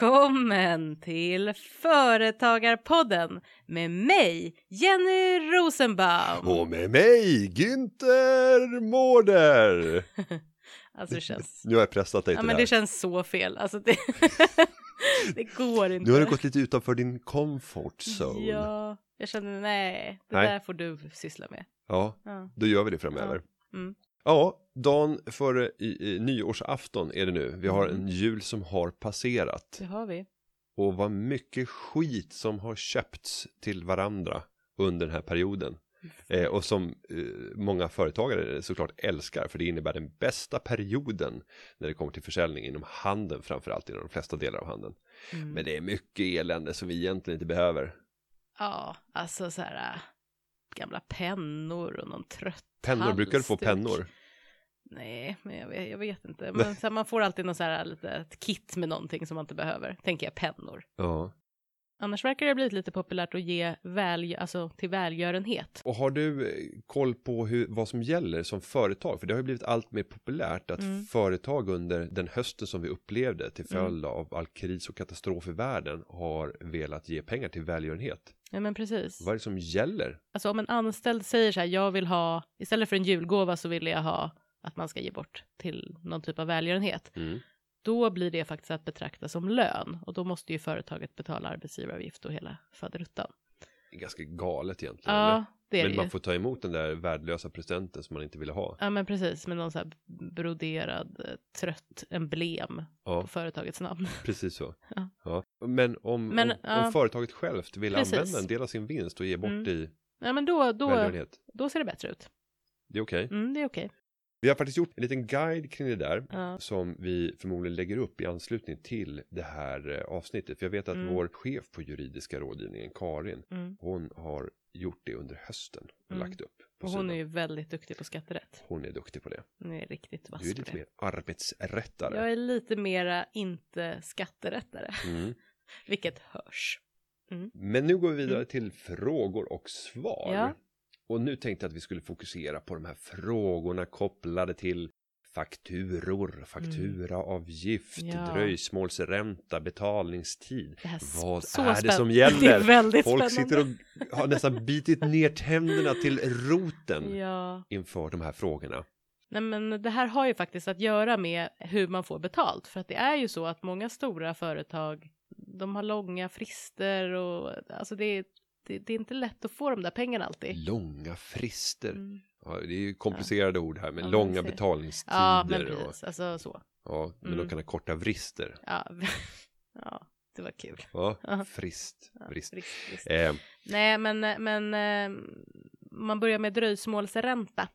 Välkommen till Företagarpodden med mig, Jenny Rosenbaum. Och med mig, Günther Mårder! Alltså känns, Nu har jag pressat dig ja, till men det det känns så fel. Alltså det, det går inte. Nu har du gått lite utanför din comfort zone. Ja, Ja, jag känner nej, det Nej. där får du syssla med. ja Ja. då gör vi det framöver. Ja. Mm. Ja, dagen före i, i, nyårsafton är det nu. Vi har en jul som har passerat. Det har vi. Och vad mycket skit som har köpts till varandra under den här perioden. Eh, och som eh, många företagare såklart älskar för det innebär den bästa perioden när det kommer till försäljning inom handeln framförallt inom de flesta delar av handeln. Mm. Men det är mycket elände som vi egentligen inte behöver. Ja, alltså så här äh, gamla pennor och någon trött Pennor, brukar du få pennor? Nej, men jag vet, jag vet inte. Men så här, man får alltid någon så här lite ett kit med någonting som man inte behöver. Tänker jag pennor. Ja. Annars verkar det ha blivit lite populärt att ge väl, alltså till välgörenhet. Och har du eh, koll på hur, vad som gäller som företag? För det har ju blivit allt mer populärt att Mm. företag under den hösten som vi upplevde till Mm. följd av all kris och katastrof i världen har velat ge pengar till välgörenhet. Ja, men precis. Vad är det som gäller? Alltså om en anställd säger så här, jag vill ha, istället för en julgåva så vill jag ha att man ska ge bort till någon typ av välgörenhet. Mm. Då blir det faktiskt att betrakta som lön och då måste ju företaget betala arbetsgivaravgift och hela faderuttan. Det är ganska galet egentligen. Ja, det är Men det man ju. får ta emot den där värdelösa presenten som man inte ville ha. Ja men precis, med någon så här broderad eh, trött emblem Ja, på företagets namn. precis så. Ja. Ja. Men, om, Men, om, om företaget självt vill Precis. använda en del av sin vinst och ge bort Mm. i Ja men då, då, då ser det bättre ut. Det är okej. Mm, det är okej. Vi har faktiskt gjort en liten guide kring det där. Ja. som vi förmodligen lägger upp i anslutning till det här eh, avsnittet. För jag vet att Mm. vår chef på juridiska rådgivningen, Karin, Mm. hon har gjort det under hösten och Mm. lagt upp. Och hon är ju väldigt duktig på skatterätt. hon är duktig på det. Hon är riktigt vass Du är lite mer arbetsrättare. Jag är lite mera inte skatterättare, Mm. vilket hörs. Men nu går vi vidare till frågor och svar. Ja. Och nu tänkte jag att vi skulle fokusera på de här frågorna kopplade till fakturor, fakturaavgift, Mm. Ja. dröjsmålsränta, betalningstid. Det är Vad är det som Det gäller? väldigt Folk spännande. sitter och har nästan bitit ner tänderna till roten Ja, inför de här frågorna. nej men det här har ju faktiskt att göra med hur man får betalt. För att det är ju så att många stora företag, de har långa frister och alltså det är, det, det är inte lätt att få de där pengarna alltid. Långa frister. Mm. Ja, det är ju komplicerade ord här med Ja, långa ser. betalningstider. Ja, men och, precis, alltså så. ja, men Mm. de kan ha korta vrister. Ja, ja det var kul. Ja, Ja. frist. Ja, Vrist. visst, visst. Eh, Nej, men, men eh, man börjar med dröjsmålsränta.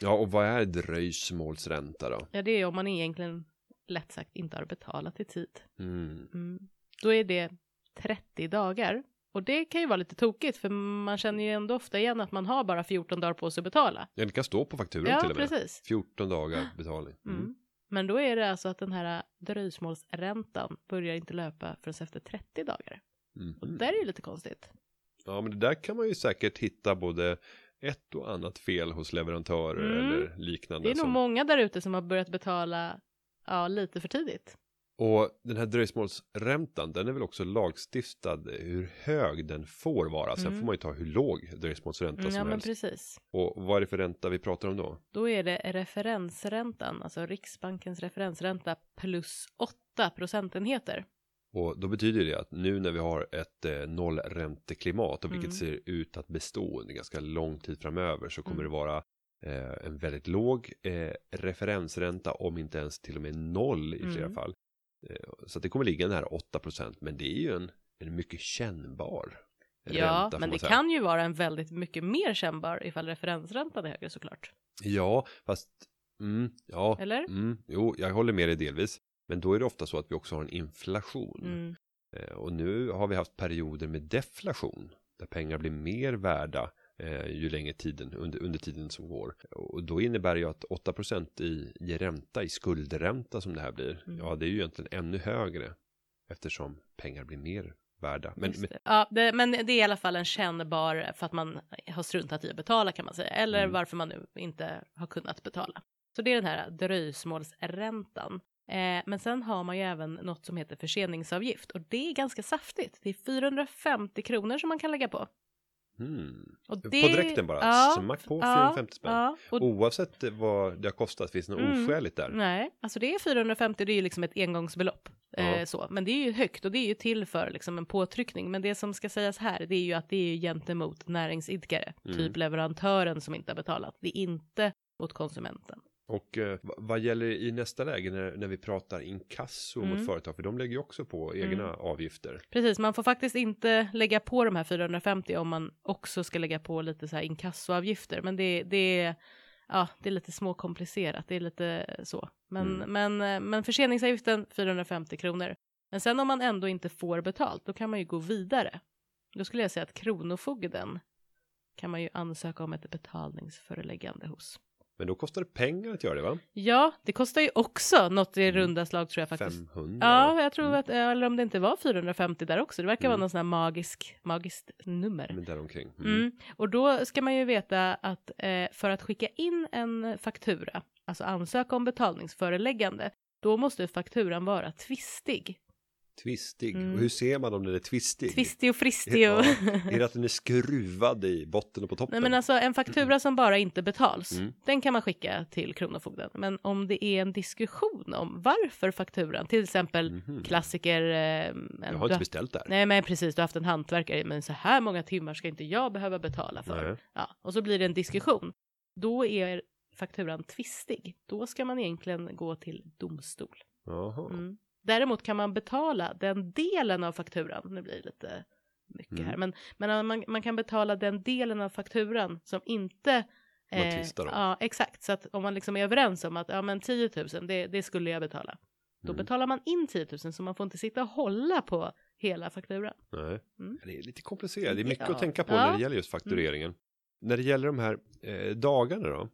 ja, och vad är dröjsmålsränta då? Ja, det är om man egentligen lätt sagt inte har betalat i tid. Mm. Mm. Då är det 30 dagar. Och det kan ju vara lite tokigt för man känner ju ändå ofta igen att man har bara 14 dagar på sig att betala. Ja, det kan stå på fakturan Ja, till och med. precis. 14 dagar betalning. Mm. Mm. Men då är det alltså att den här dröjsmålsräntan börjar inte löpa förrän efter 30 dagar. Mm. Och det där är ju lite konstigt. Ja, men det där kan man ju säkert hitta både ett och annat fel hos leverantörer Mm. eller liknande. Det är nog som- många där ute som har börjat betala ja, lite för tidigt. Och den här dröjsmålsräntan, den är väl också lagstiftad hur hög den får vara. Sen Mm. får man ju ta hur låg dröjsmålsränta Mm, som ja, men helst. precis. Och vad är det för ränta vi pratar om då? Då är det referensräntan, alltså Riksbankens referensränta plus 8 procentenheter. Och då betyder det att nu när vi har ett eh, nollränteklimat och vilket Mm. ser ut att bestå under ganska lång tid framöver så kommer Mm. det vara eh, en väldigt låg eh, referensränta om inte ens till och med noll i flera Mm. fall. Eh, så det kommer ligga nära 8% men det är ju en, en mycket kännbar Ja, ränta. får men det säga. kan ju vara en väldigt mycket mer kännbar ifall referensräntan är högre såklart. Ja, fast mm, ja, Eller? Mm, jo, jag håller med dig delvis. Men då är det ofta så att vi också har en inflation. Mm. Eh, och nu har vi haft perioder med deflation. Där pengar blir mer värda eh, ju längre tiden, under, under tiden som går. Och då innebär det ju att 8% i, i ränta, i skuldränta som det här blir. Mm. Ja, det är ju egentligen ännu högre. Eftersom pengar blir mer värda. Men, det. Ja, det, men det är i alla fall en kännbar för att man har struntat i att betala kan man säga. Eller Mm. varför man nu inte har kunnat betala. Så det är den här dröjsmålsräntan. Eh, men sen har man ju även något som heter förseningsavgift och det är ganska saftigt. Det är 450 kronor som man kan lägga på. Hmm. Och På det, direkten bara, smack på 450 spänn. Ja, och, Oavsett vad det har kostat, finns det något Mm. oskäligt där? Nej, alltså det är 450, det är ju liksom ett engångsbelopp. Ja. Eh, så. Men det är ju högt och det är ju till för liksom en påtryckning. Men det som ska sägas här, det är ju att det är ju gentemot näringsidkare, Mm. typ leverantören som inte har betalat. Det är inte mot konsumenten. Och eh, vad gäller i nästa läge när, när vi pratar inkasso Mm. mot företag, för de lägger ju också på egna avgifter. Precis, man får faktiskt inte lägga på de här 450 om man också ska lägga på lite så här inkassoavgifter. Men det, det är ja, det är lite småkomplicerat, det är lite så. Men, Mm. men, eh, men förseningsavgiften 450 kronor. Men sen om man ändå inte får betalt, då kan man ju gå vidare. Då skulle jag säga att Kronofogden kan man ju ansöka om ett betalningsföreläggande hos. Men då kostar det pengar att göra det va? Ja, det kostar ju också något i Mm. runda slag tror jag faktiskt. 500? Ja, jag tror Mm. att, eller om det inte var 450 där också. Det verkar vara Mm. någon sån här magisk, magiskt nummer. Men däromkring. Mm. Mm. Och då ska man ju veta att eh, för att skicka in en faktura, alltså ansöka om betalningsföreläggande, då måste fakturan vara tvistig. Tvistig. Mm. Och hur ser man om den är tvistig? Tvistig och fristig och... Är det att den är skruvad i botten och på toppen? Nej men alltså en faktura som bara inte betals, Mm. den kan man skicka till Kronofogden. Men om det är en diskussion om varför fakturan, till exempel Mhm. klassiker... Eh, en, Jag har inte beställt där. Nej men precis, du har haft en hantverkare, men så här många timmar ska inte jag behöva betala för. Nej. Ja, och så blir det en diskussion. Då är fakturan tvistig. Då ska man egentligen gå till domstol. Jaha. Mm. Däremot kan man betala den delen av fakturan, nu blir det lite mycket Mm. här, men, men man, man kan betala den delen av fakturan som inte Man eh, tvistar om. Ja, exakt. Så att om man liksom är överens om att ja, men 10 000, det, det skulle jag betala. Då Mm. betalar man in 10 000 så man får inte sitta och hålla på hela fakturan. Nej. Mm. Det är lite komplicerat. Det är mycket Ja. att tänka på Ja. Mm. när det gäller just faktureringen. När det gäller de här eh, dagarna då?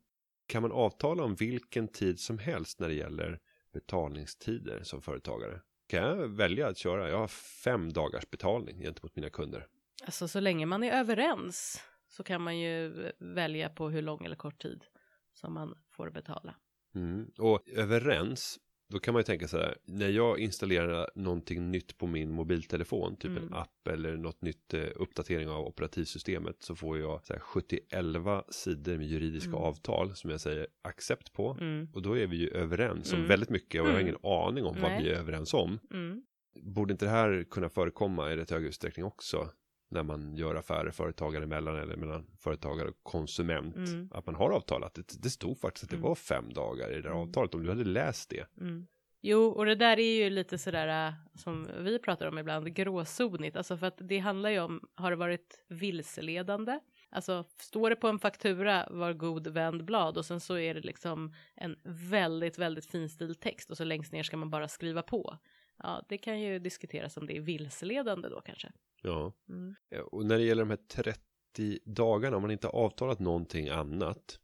Kan man avtala om vilken tid som helst när det gäller betalningstider som företagare? Kan jag välja att köra? Jag har fem dagars betalning gentemot mina kunder. Alltså så länge man är överens så kan man ju välja på hur lång eller kort tid som man får betala. Mm. Och överens, då kan man ju tänka så här, när jag installerar någonting nytt på min mobiltelefon, typ Mm. en app eller något nytt eh, uppdatering av operativsystemet, så får jag så här, 71 sidor med juridiska Mm. avtal som jag säger accept på. Mm. Och då är vi ju överens om Mm. väldigt mycket och jag har Mm. ingen aning om vad Nej. vi är överens om. Mm. Borde inte det här kunna förekomma i rätt hög utsträckning också? När man gör affärer företagare emellan eller mellan företagare och konsument. Mm. Att man har avtalat. Det, det stod faktiskt att det Mm. var fem dagar i det där Mm. avtalet. Om du hade läst det. Mm. Jo, och det där är ju lite sådär äh, som vi pratar om ibland, gråzonigt. Alltså för att det handlar ju om, har det varit vilseledande? Alltså står det på en faktura, var god vänd blad och sen så är det liksom en väldigt, väldigt finstil text och så längst ner ska man bara skriva på. Ja, det kan ju diskuteras om det är vilseledande då kanske. Ja. Mm. Och när det gäller de här 30 dagarna. Om man inte avtalat någonting annat.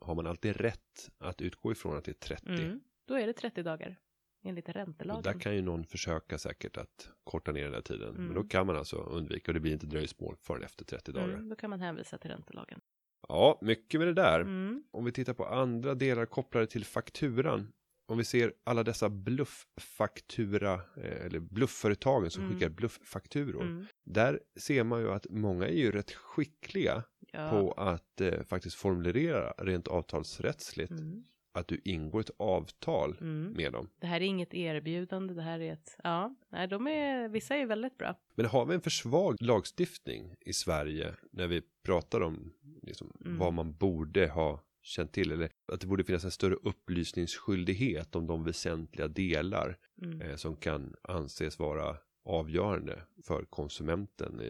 Har man alltid rätt att utgå ifrån att det är 30. Mm. Då är det 30 dagar enligt Och räntelagen. där kan ju någon försöka säkert att korta ner den här tiden. Men Mm. då kan man alltså undvika och det blir inte dröjsmål förrän efter 30 dagar. mm, då kan man hänvisa till räntelagen. Ja, mycket med det där. Mm. Om vi tittar på andra delar kopplade till fakturan. Om vi ser alla dessa blufffaktura eh, eller bluffföretagen som Mm. skickar blufffakturor. Mm. Där ser man ju att många är ju rätt skickliga Ja. på att eh, faktiskt formulera rent avtalsrättsligt Mm. att du ingår ett avtal Mm. med dem. Det här är inget erbjudande, det här är ett, ja, nej, de är, vissa är väldigt bra. Men har vi en för svag lagstiftning i Sverige när vi pratar om liksom, Mm. vad man borde ha känt till eller att det borde finnas en större upplysningsskyldighet om de väsentliga delar Mm. eh, som kan anses vara avgörande för konsumenten i,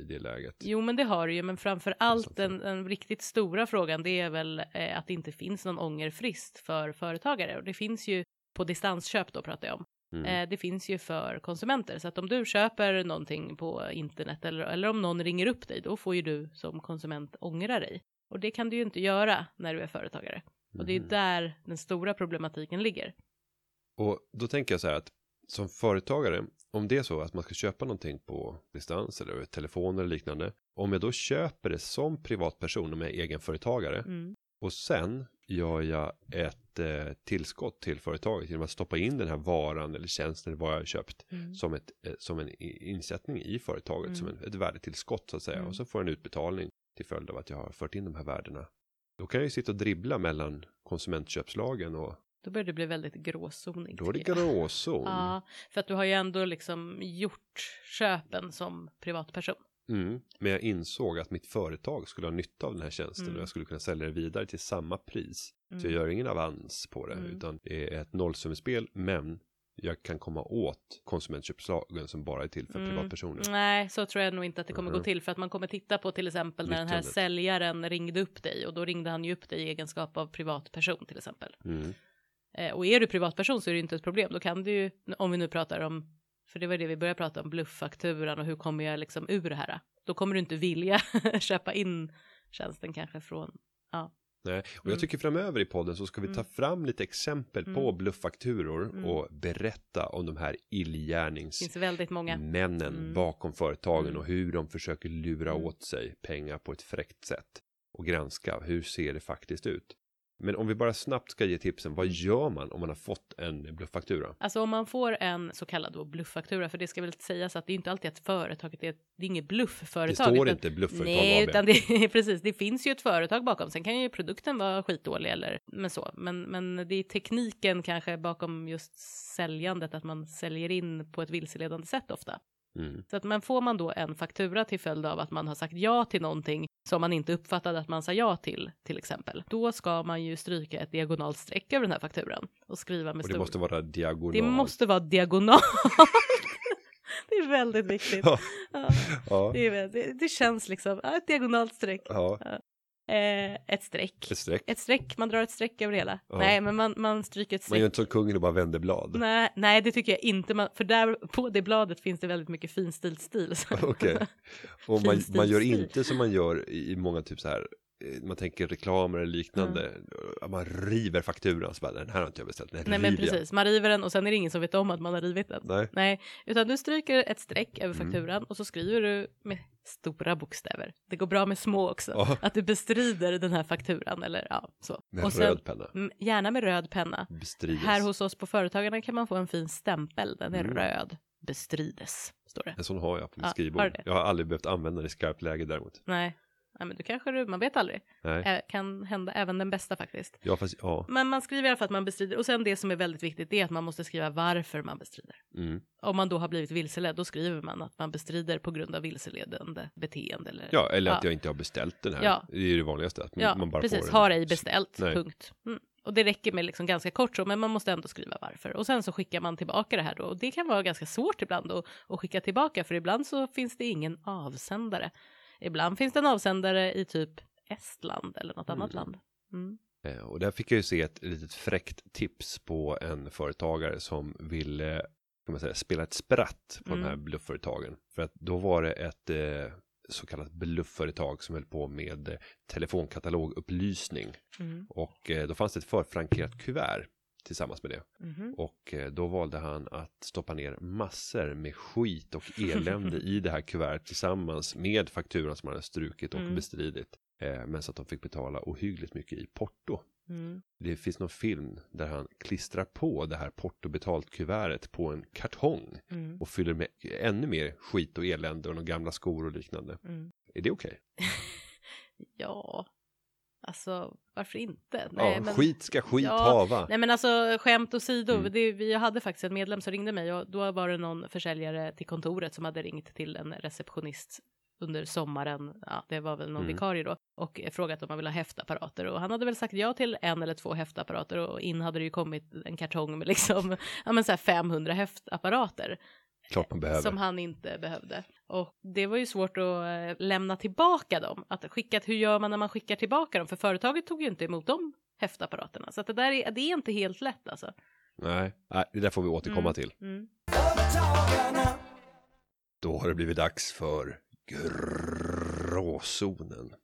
i det läget. Jo, men det har det ju, men framför allt den, den riktigt stora frågan, det är väl eh, att det inte finns någon ångerfrist för företagare. Och det finns ju på distansköp då pratar jag om. Mm. Eh, det finns ju för konsumenter. Så att om du köper någonting på internet eller, eller om någon ringer upp dig, då får ju du som konsument ångra dig. Och det kan du ju inte göra när du är företagare. Och det är Mhm. där den stora problematiken ligger. Och då tänker jag så här att som företagare om det är så att man ska köpa någonting på distans eller över telefon eller liknande. Om jag då köper det som privatperson, om jag är egenföretagare. Mm. Och sen gör jag ett eh, tillskott till företaget genom att stoppa in den här varan eller tjänsten vad jag har köpt. Mm. Som, ett, eh, som en insättning i företaget, Mm. som en, ett värdetillskott så att säga. Mm. Och så får jag en utbetalning till följd av att jag har fört in de här värdena. Då kan jag ju sitta och dribbla mellan konsumentköpslagen och Då börjar det bli väldigt gråzonig. då är det gråzon. Ja, för att du har ju ändå liksom gjort köpen som privatperson. Mm, men jag insåg att mitt företag skulle ha nytta av den här tjänsten Mm. och jag skulle kunna sälja det vidare till samma pris. Så jag Mm. gör ingen avans på det Mm. utan det är ett nollsummespel men jag kan komma åt konsumentköpslagen som bara är till för Mm. privatpersoner. Nej, så tror jag nog inte att det kommer Mhm. gå till för att man kommer titta på till exempel när den här Nyttjandet. säljaren ringde upp dig och då ringde han ju upp dig i egenskap av privatperson till exempel. Mm. Eh, och är du privatperson så är det inte ett problem. Då kan du ju, om vi nu pratar om, för det var det vi började prata om, blufffakturan och hur kommer jag liksom ur det här? Då kommer du inte vilja köpa in tjänsten kanske från, Nej, och Mm. jag tycker framöver i podden så ska vi ta Mm. fram lite exempel på Mm. blufffakturor Mm. och berätta om de här illgärningsmännen Mm. bakom företagen Mm. och hur de försöker lura Mm. åt sig pengar på ett fräckt sätt och granska hur ser det faktiskt ut. Men om vi bara snabbt ska ge tipsen, vad gör man om man har fått en blufffaktura? Alltså om man får en så kallad då blufffaktura, för det ska väl sägas att det är inte alltid att företaget är, det är inget bluffföretag. Det står utan- inte bluffföretag Nej, AB. utan det precis, det finns ju ett företag bakom. Sen kan ju produkten vara skitdålig eller men så. Men, men det är tekniken kanske bakom just säljandet, att man säljer in på ett vilseledande sätt ofta. Mm. Så att men får man då en faktura till följd av att man har sagt ja till någonting som man inte uppfattade att man sa ja till, till exempel. Då ska man ju stryka ett diagonalt streck över den här fakturan och skriva med Och det stor... måste vara diagonal. det måste vara diagonalt. det är väldigt viktigt. Ja. Ja, det, är, det, det känns liksom, ett diagonalt streck. ja, Eh, ett streck. ett streck. Ett streck, man drar ett streck över hela. Ja. Nej, men man, man stryker ett Man gör streck. inte som kungen och bara vänder blad. Nej, nej, det tycker jag inte. Man, för där på det bladet finns det väldigt mycket finstilt stil. Okej. Och man, man gör inte som man gör i många typ så här man tänker reklamer eller liknande. Mm. Att Man river fakturan så bara den här har inte jag beställt. Den Nej, men precis. Man river den och sen är det ingen som vet om att man har rivit den. Nej. Nej, utan du stryker ett streck över Mm. fakturan och så skriver du med stora bokstäver. Det går bra med små också. Ja. Att du bestrider den här fakturan eller ja, så. Med och sen, röd penna. Mm, Gärna med röd penna. Bestrides. Här hos oss på Företagarna kan man få en fin stämpel. Den är Mm. röd. Bestrides, står det. En sån har jag på mitt Ja, har skrivbord. det? Jag har aldrig behövt använda den i skarpt läge däremot. Nej. Nej, men du kanske du, man vet aldrig. Nej. Eh, kan hända även den bästa faktiskt. Ja, fast ja. Men man skriver i alla fall att man bestrider. Och sen det som är väldigt viktigt det är att man måste skriva varför man bestrider. Mm. Om man då har blivit vilseledd, då skriver man att man bestrider på grund av vilseledande beteende. Eller, Ja, eller att Ja. jag inte har beställt den här. Ja. Det är ju det vanligaste. Att ja man bara precis. får. Har ej beställt, Nej. punkt. Mm. Och det räcker med liksom ganska kort så, men man måste ändå skriva varför. Och sen så skickar man tillbaka det här då. Och det kan vara ganska svårt ibland att skicka tillbaka, för ibland så finns det ingen avsändare. Ibland finns det en avsändare i typ Estland eller något annat Mm. land. Mm. Eh, Och där fick jag ju se ett litet fräckt tips på en företagare som ville kan man säga, spela ett spratt på Mm. de här bluffföretagen. För att då var det ett eh, så kallat bluffföretag som höll på med eh, telefonkatalogupplysning. Mm. Och eh, då fanns det ett förfrankerat kuvert tillsammans med det. Mhm. Och eh, då valde han att stoppa ner massor med skit och elände i det här kuvertet tillsammans med fakturan som han hade strukit och Mm. bestridit. Eh, men så att de fick betala ohyggligt mycket i porto. Mm. Det finns någon film där han klistrar på det här portobetalt kuvertet på en kartong Mm. och fyller med ännu mer skit och elände och några gamla skor och liknande. Mm. Är det okej? Ja, alltså varför inte? Ja, men- skit ska skit Ja, hava. Nej men alltså skämt åsido, Mm. det, vi hade faktiskt en medlem som ringde mig och då var det någon försäljare till kontoret som hade ringt till en receptionist under sommaren, ja det var väl någon Mm. vikarie då, och frågat om man ville ha häftapparater och han hade väl sagt ja till en eller två häftapparater och in hade det ju kommit en kartong med liksom, ja men så här 500 häftapparater Klart man behöver. som han inte behövde. Och det var ju svårt att eh, lämna tillbaka dem. Att skicka, hur gör man när man skickar tillbaka dem? För företaget tog ju inte emot de häftapparaterna. Så att det där är, det är inte helt lätt alltså. Nej, nej, det där får vi återkomma Mm. till. Mm. Då har det blivit dags för gråzonen.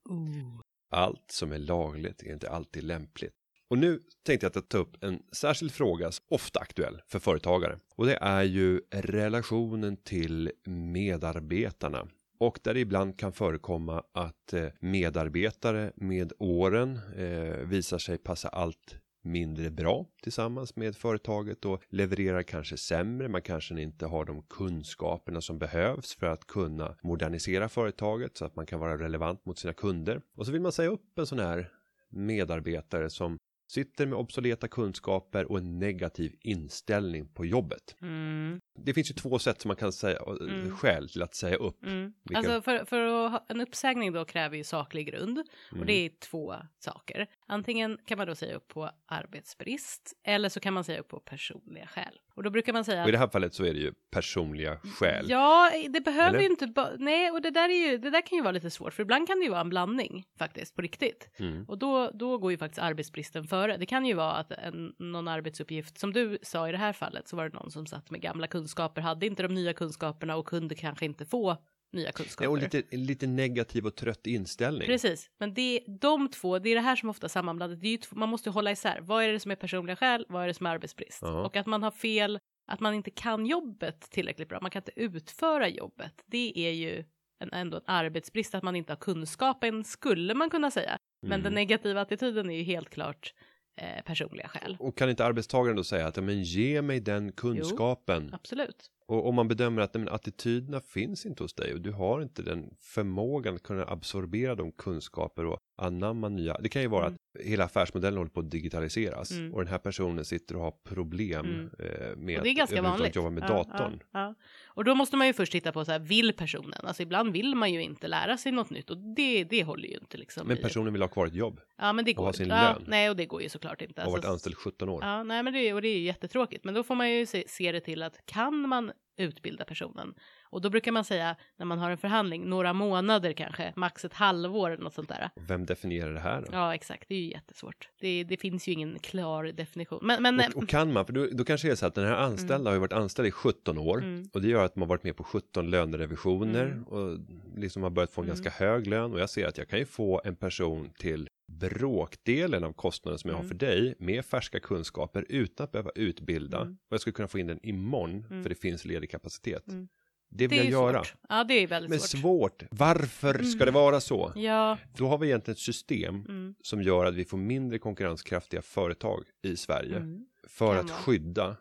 Allt som är lagligt är inte alltid lämpligt. Och nu tänkte jag att ta upp en särskild fråga som ofta aktuell för företagare. Och det är ju relationen till medarbetarna. Och där det ibland kan förekomma att eh, medarbetare med åren eh, visar sig passa allt mindre bra tillsammans med företaget och levererar kanske sämre. Man kanske inte har de kunskaperna som behövs för att kunna modernisera företaget så att man kan vara relevant mot sina kunder. Och så vill man säga upp en sån här medarbetare som sitter med obsoleta kunskaper och en negativ inställning på jobbet. Mm. Det finns ju två sätt som man kan säga Mm. skäl till att säga upp. Mm. Vilka- Alltså för, för att ha, en uppsägning då kräver ju saklig grund Mm. och det är två saker. Antingen kan man då säga upp på arbetsbrist eller så kan man säga upp på personliga skäl. Och då brukar man säga Och i det här fallet så är det ju personliga skäl. Ja, det behöver Eller? ju inte Nej, och det där är ju, det där kan ju vara lite svårt för ibland kan det ju vara en blandning faktiskt på riktigt. Mm. Och då, då går ju faktiskt arbetsbristen före. Det kan ju vara att en, någon arbetsuppgift, som du sa i det här fallet, så var det någon som satt med gamla kunskaper, hade inte de nya kunskaperna och kunde kanske inte få nya kunskaper. Ja, och lite, lite negativ och trött inställning. Precis, men det, de två, det är det här som ofta sammanblandat. Det är ju, tv- man måste hålla isär. Vad är det som är personliga skäl? Vad är det som är arbetsbrist? Ja. Och att man har fel, att man inte kan jobbet tillräckligt bra. Man kan inte utföra jobbet. Det är ju en, ändå en arbetsbrist att man inte har kunskapen, skulle man kunna säga. Men Mm. den negativa attityden är ju helt klart eh, personliga skäl. Och kan inte arbetstagaren då säga att men ge mig den kunskapen Absolut. Och om man bedömer att men attityderna finns inte hos dig och du har inte den förmågan att kunna absorbera de kunskaper och anamma nya. Det kan ju vara Mm. att hela affärsmodellen håller på att digitaliseras Mm. och den här personen sitter och har problem Mm. eh, med Och det är ganska vanligt. jobba med Ja, datorn. Ja, ja. Och då måste man ju först titta på så här, vill personen? Alltså ibland vill man ju inte lära sig något nytt och det, det håller ju inte liksom. Men personen vill ha kvar ett jobb Ja, men det och går ha sin inte. Ja, lön. nej, och det går ju såklart inte. och varit Alltså, anställd 17 år. Ja, nej, men det, och det är ju jättetråkigt. Men då får man ju se, se det till att kan man utbilda personen? Och då brukar man säga när man har en förhandling, några månader kanske, max ett halvår eller något sånt där. Vem definierar det här då? Ja, exakt. Det är ju jättesvårt. Det, det finns ju ingen klar definition. Men, men Och, och kan man, för då, då kanske det är så att den här anställda har ju varit anställd i 17 år Mm. och det gör att man varit med på 17 lönerevisioner Mm. och liksom har börjat få en Mm. ganska hög lön och jag ser att jag kan ju få en person till bråkdelen av kostnaden som jag har Mm. för dig med färska kunskaper utan att behöva utbilda Mm. och jag skulle kunna få in den imorgon Mm. för det finns ledig kapacitet. Mm. Det vill det är jag göra. svårt. Ja, det är väldigt Men svårt. svårt. Varför ska Mm. det vara så? Ja, Då har vi egentligen ett system mm, som gör att vi får mindre konkurrenskraftiga företag i Sverige mm, för att skydda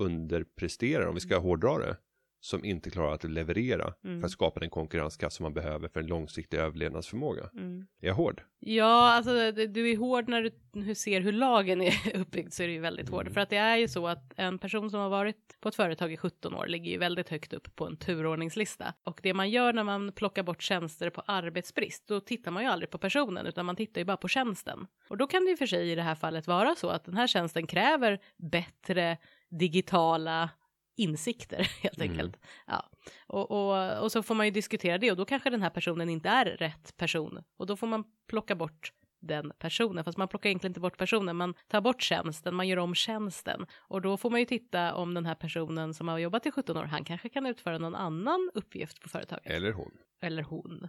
underpresterar om vi ska hårdra det som inte klarar att leverera Mm. för att skapa den konkurrenskraft som man behöver för en långsiktig överlevnadsförmåga. mm. Är jag hård? Ja, alltså du är hård när du ser hur lagen är uppbyggd så är det ju väldigt hård. Mm. För att det är ju så att en person som har varit på ett företag i 17 år ligger ju väldigt högt upp på en turordningslista. Och det man gör när man plockar bort tjänster på arbetsbrist, då tittar man ju aldrig på personen utan man tittar ju bara på tjänsten. Och då kan det ju för sig i det här fallet vara så att den här tjänsten kräver bättre digitala insikter helt Mm. enkelt. Ja. Och, och, och så får man ju diskutera det och då kanske den här personen inte är rätt person och då får man plocka bort den personen, fast man plockar egentligen inte bort personen, man tar bort tjänsten, man gör om tjänsten och då får man ju titta om den här personen som har jobbat i 17 år, han kanske kan utföra någon annan uppgift på företaget. Eller hon? Eller hon,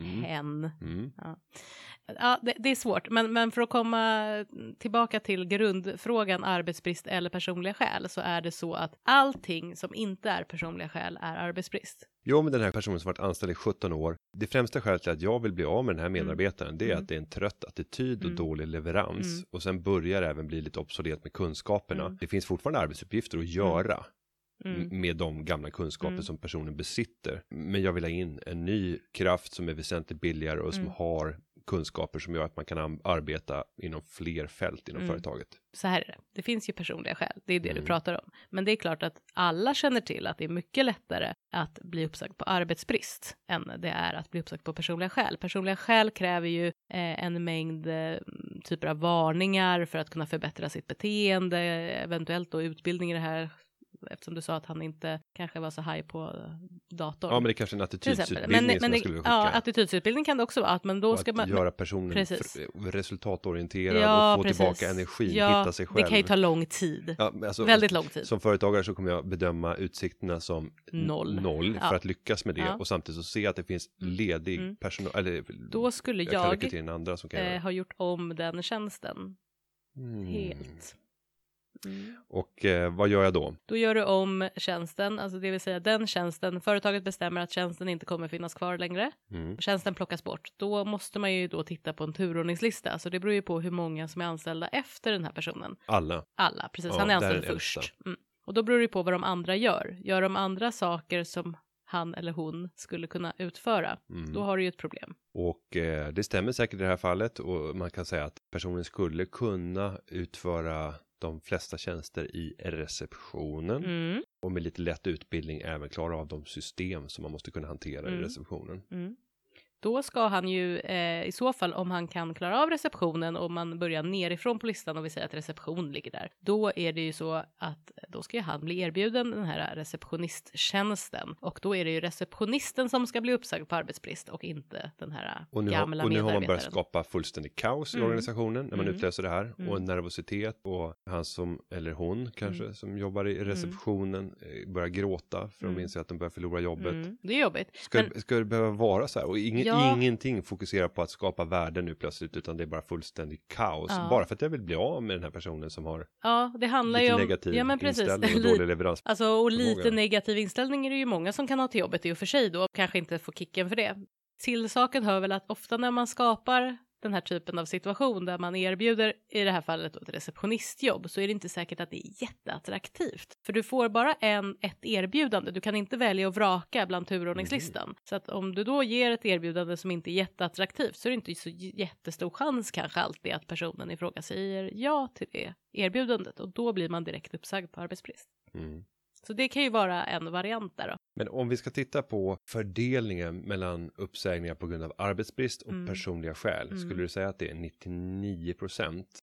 Mm. hen. Mm. Ja, det, det är svårt, men, men för att komma tillbaka till grundfrågan arbetsbrist eller personliga skäl så är det så att allting som inte är personliga skäl är arbetsbrist. Jo, men den här personen som varit anställd i 17 år. Det främsta skälet till att jag vill bli av med den här Mm. medarbetaren, det är Mm. att det är en trött attityd och Mm. dålig leverans. Mm. Och sen börjar det även bli lite obsolet med kunskaperna. Mm. Det finns fortfarande arbetsuppgifter att göra. Mm. med de gamla kunskaper Mm. som personen besitter. Men jag vill ha in en ny kraft som är väsentligt billigare och som Mm. har kunskaper som gör att man kan arbeta inom fler fält inom Mm. företaget. så här är det. Det finns ju personliga skäl, det är det Mm. du pratar om. Men det är klart att alla känner till att det är mycket lättare att bli uppsagd på arbetsbrist än det är att bli uppsagd på personliga skäl. Personliga skäl kräver ju eh, en mängd eh, typer av varningar för att kunna förbättra sitt beteende, eventuellt då utbildning i det här eftersom du sa att han inte kanske var så high på eh, datorn. Ja, men det är kanske en till exempel. attitydsutbildning Men, som men det, skulle vilja ja, skicka. attitydsutbildning kan det också vara, att men då och ska att man göra personen Precis. resultatorienterad ja, och få precis. tillbaka energin, ja, hitta sig själv. Det kan ju ta lång tid. Ja, alltså, Väldigt lång tid. Som företagare så kommer jag bedöma utsikterna som Noll. noll Ja. för att lyckas med det Ja. och samtidigt så se att det finns Mm. ledig Mm. personal. Eller Då skulle jag kan jag in andra som kan eh, har gjort om den tjänsten Mm. Helt. Mm. Och eh, vad gör jag då? Då gör du om tjänsten, alltså det vill säga den tjänsten, företaget bestämmer att tjänsten inte kommer finnas kvar längre. Mm. Tjänsten plockas bort. Då måste man ju då titta på en turordningslista, så det beror ju på hur många som är anställda efter den här personen. Alla. Alla, precis. Ja, han är är anställd den först. Mm. Och då beror det på vad de andra gör. Gör de andra saker som han eller hon skulle kunna utföra, Mm. då har du ju ett problem. Och eh, det stämmer säkert i det här fallet och man kan säga att personen skulle kunna utföra de flesta tjänster i receptionen Mm. och med lite lätt utbildning även klara av de system som man måste kunna hantera i Mm. receptionen. Mm. Då ska han ju eh, i så fall om han kan klara av receptionen och man börjar nerifrån på listan och vi säger att reception ligger där. Då är det ju så att då ska ju han bli erbjuden den här receptionisttjänsten och då är det ju receptionisten som ska bli uppsagd på arbetsbrist och inte den här Och nu, har, gamla och nu har man börjat skapa fullständig kaos i Mm. organisationen när man Mm. utlöser det här och Mm. nervositet och han som eller hon kanske Mm. som jobbar i receptionen eh, börjar gråta för Mm. de inser att de börjar förlora jobbet. Mm, det är jobbigt. Ska, Men- ska det behöva vara så här och ingen, Ja. Ingenting fokuserar på att skapa värden nu plötsligt utan det är bara fullständig kaos. Ja. Bara för att jag vill bli av med den här personen som har Ja, det handlar lite ju om... negativ ja, men precis. inställning och Li- dålig leverans. Alltså, och lite negativ inställning är det ju många som kan ha till jobbet i och för sig då, och kanske inte få kicken för det. Till saken hör väl att ofta när man skapar den här typen av situation där man erbjuder, i det här fallet ett receptionistjobb, så är det inte säkert att det är jätteattraktivt. För du får bara en, ett erbjudande, du kan inte välja att vraka bland turordningslistan. Så att om du då ger ett erbjudande som inte är jätteattraktivt så är det inte så jättestor chans kanske alltid att personen i fråga säger ja till det erbjudandet och då blir man direkt uppsagd på arbetsbrist. Mm. Så det kan ju vara en variant där då. Men om vi ska titta på fördelningen mellan uppsägningar på grund av arbetsbrist och Mm. personliga skäl. Mm. Skulle du säga att det är 99 procent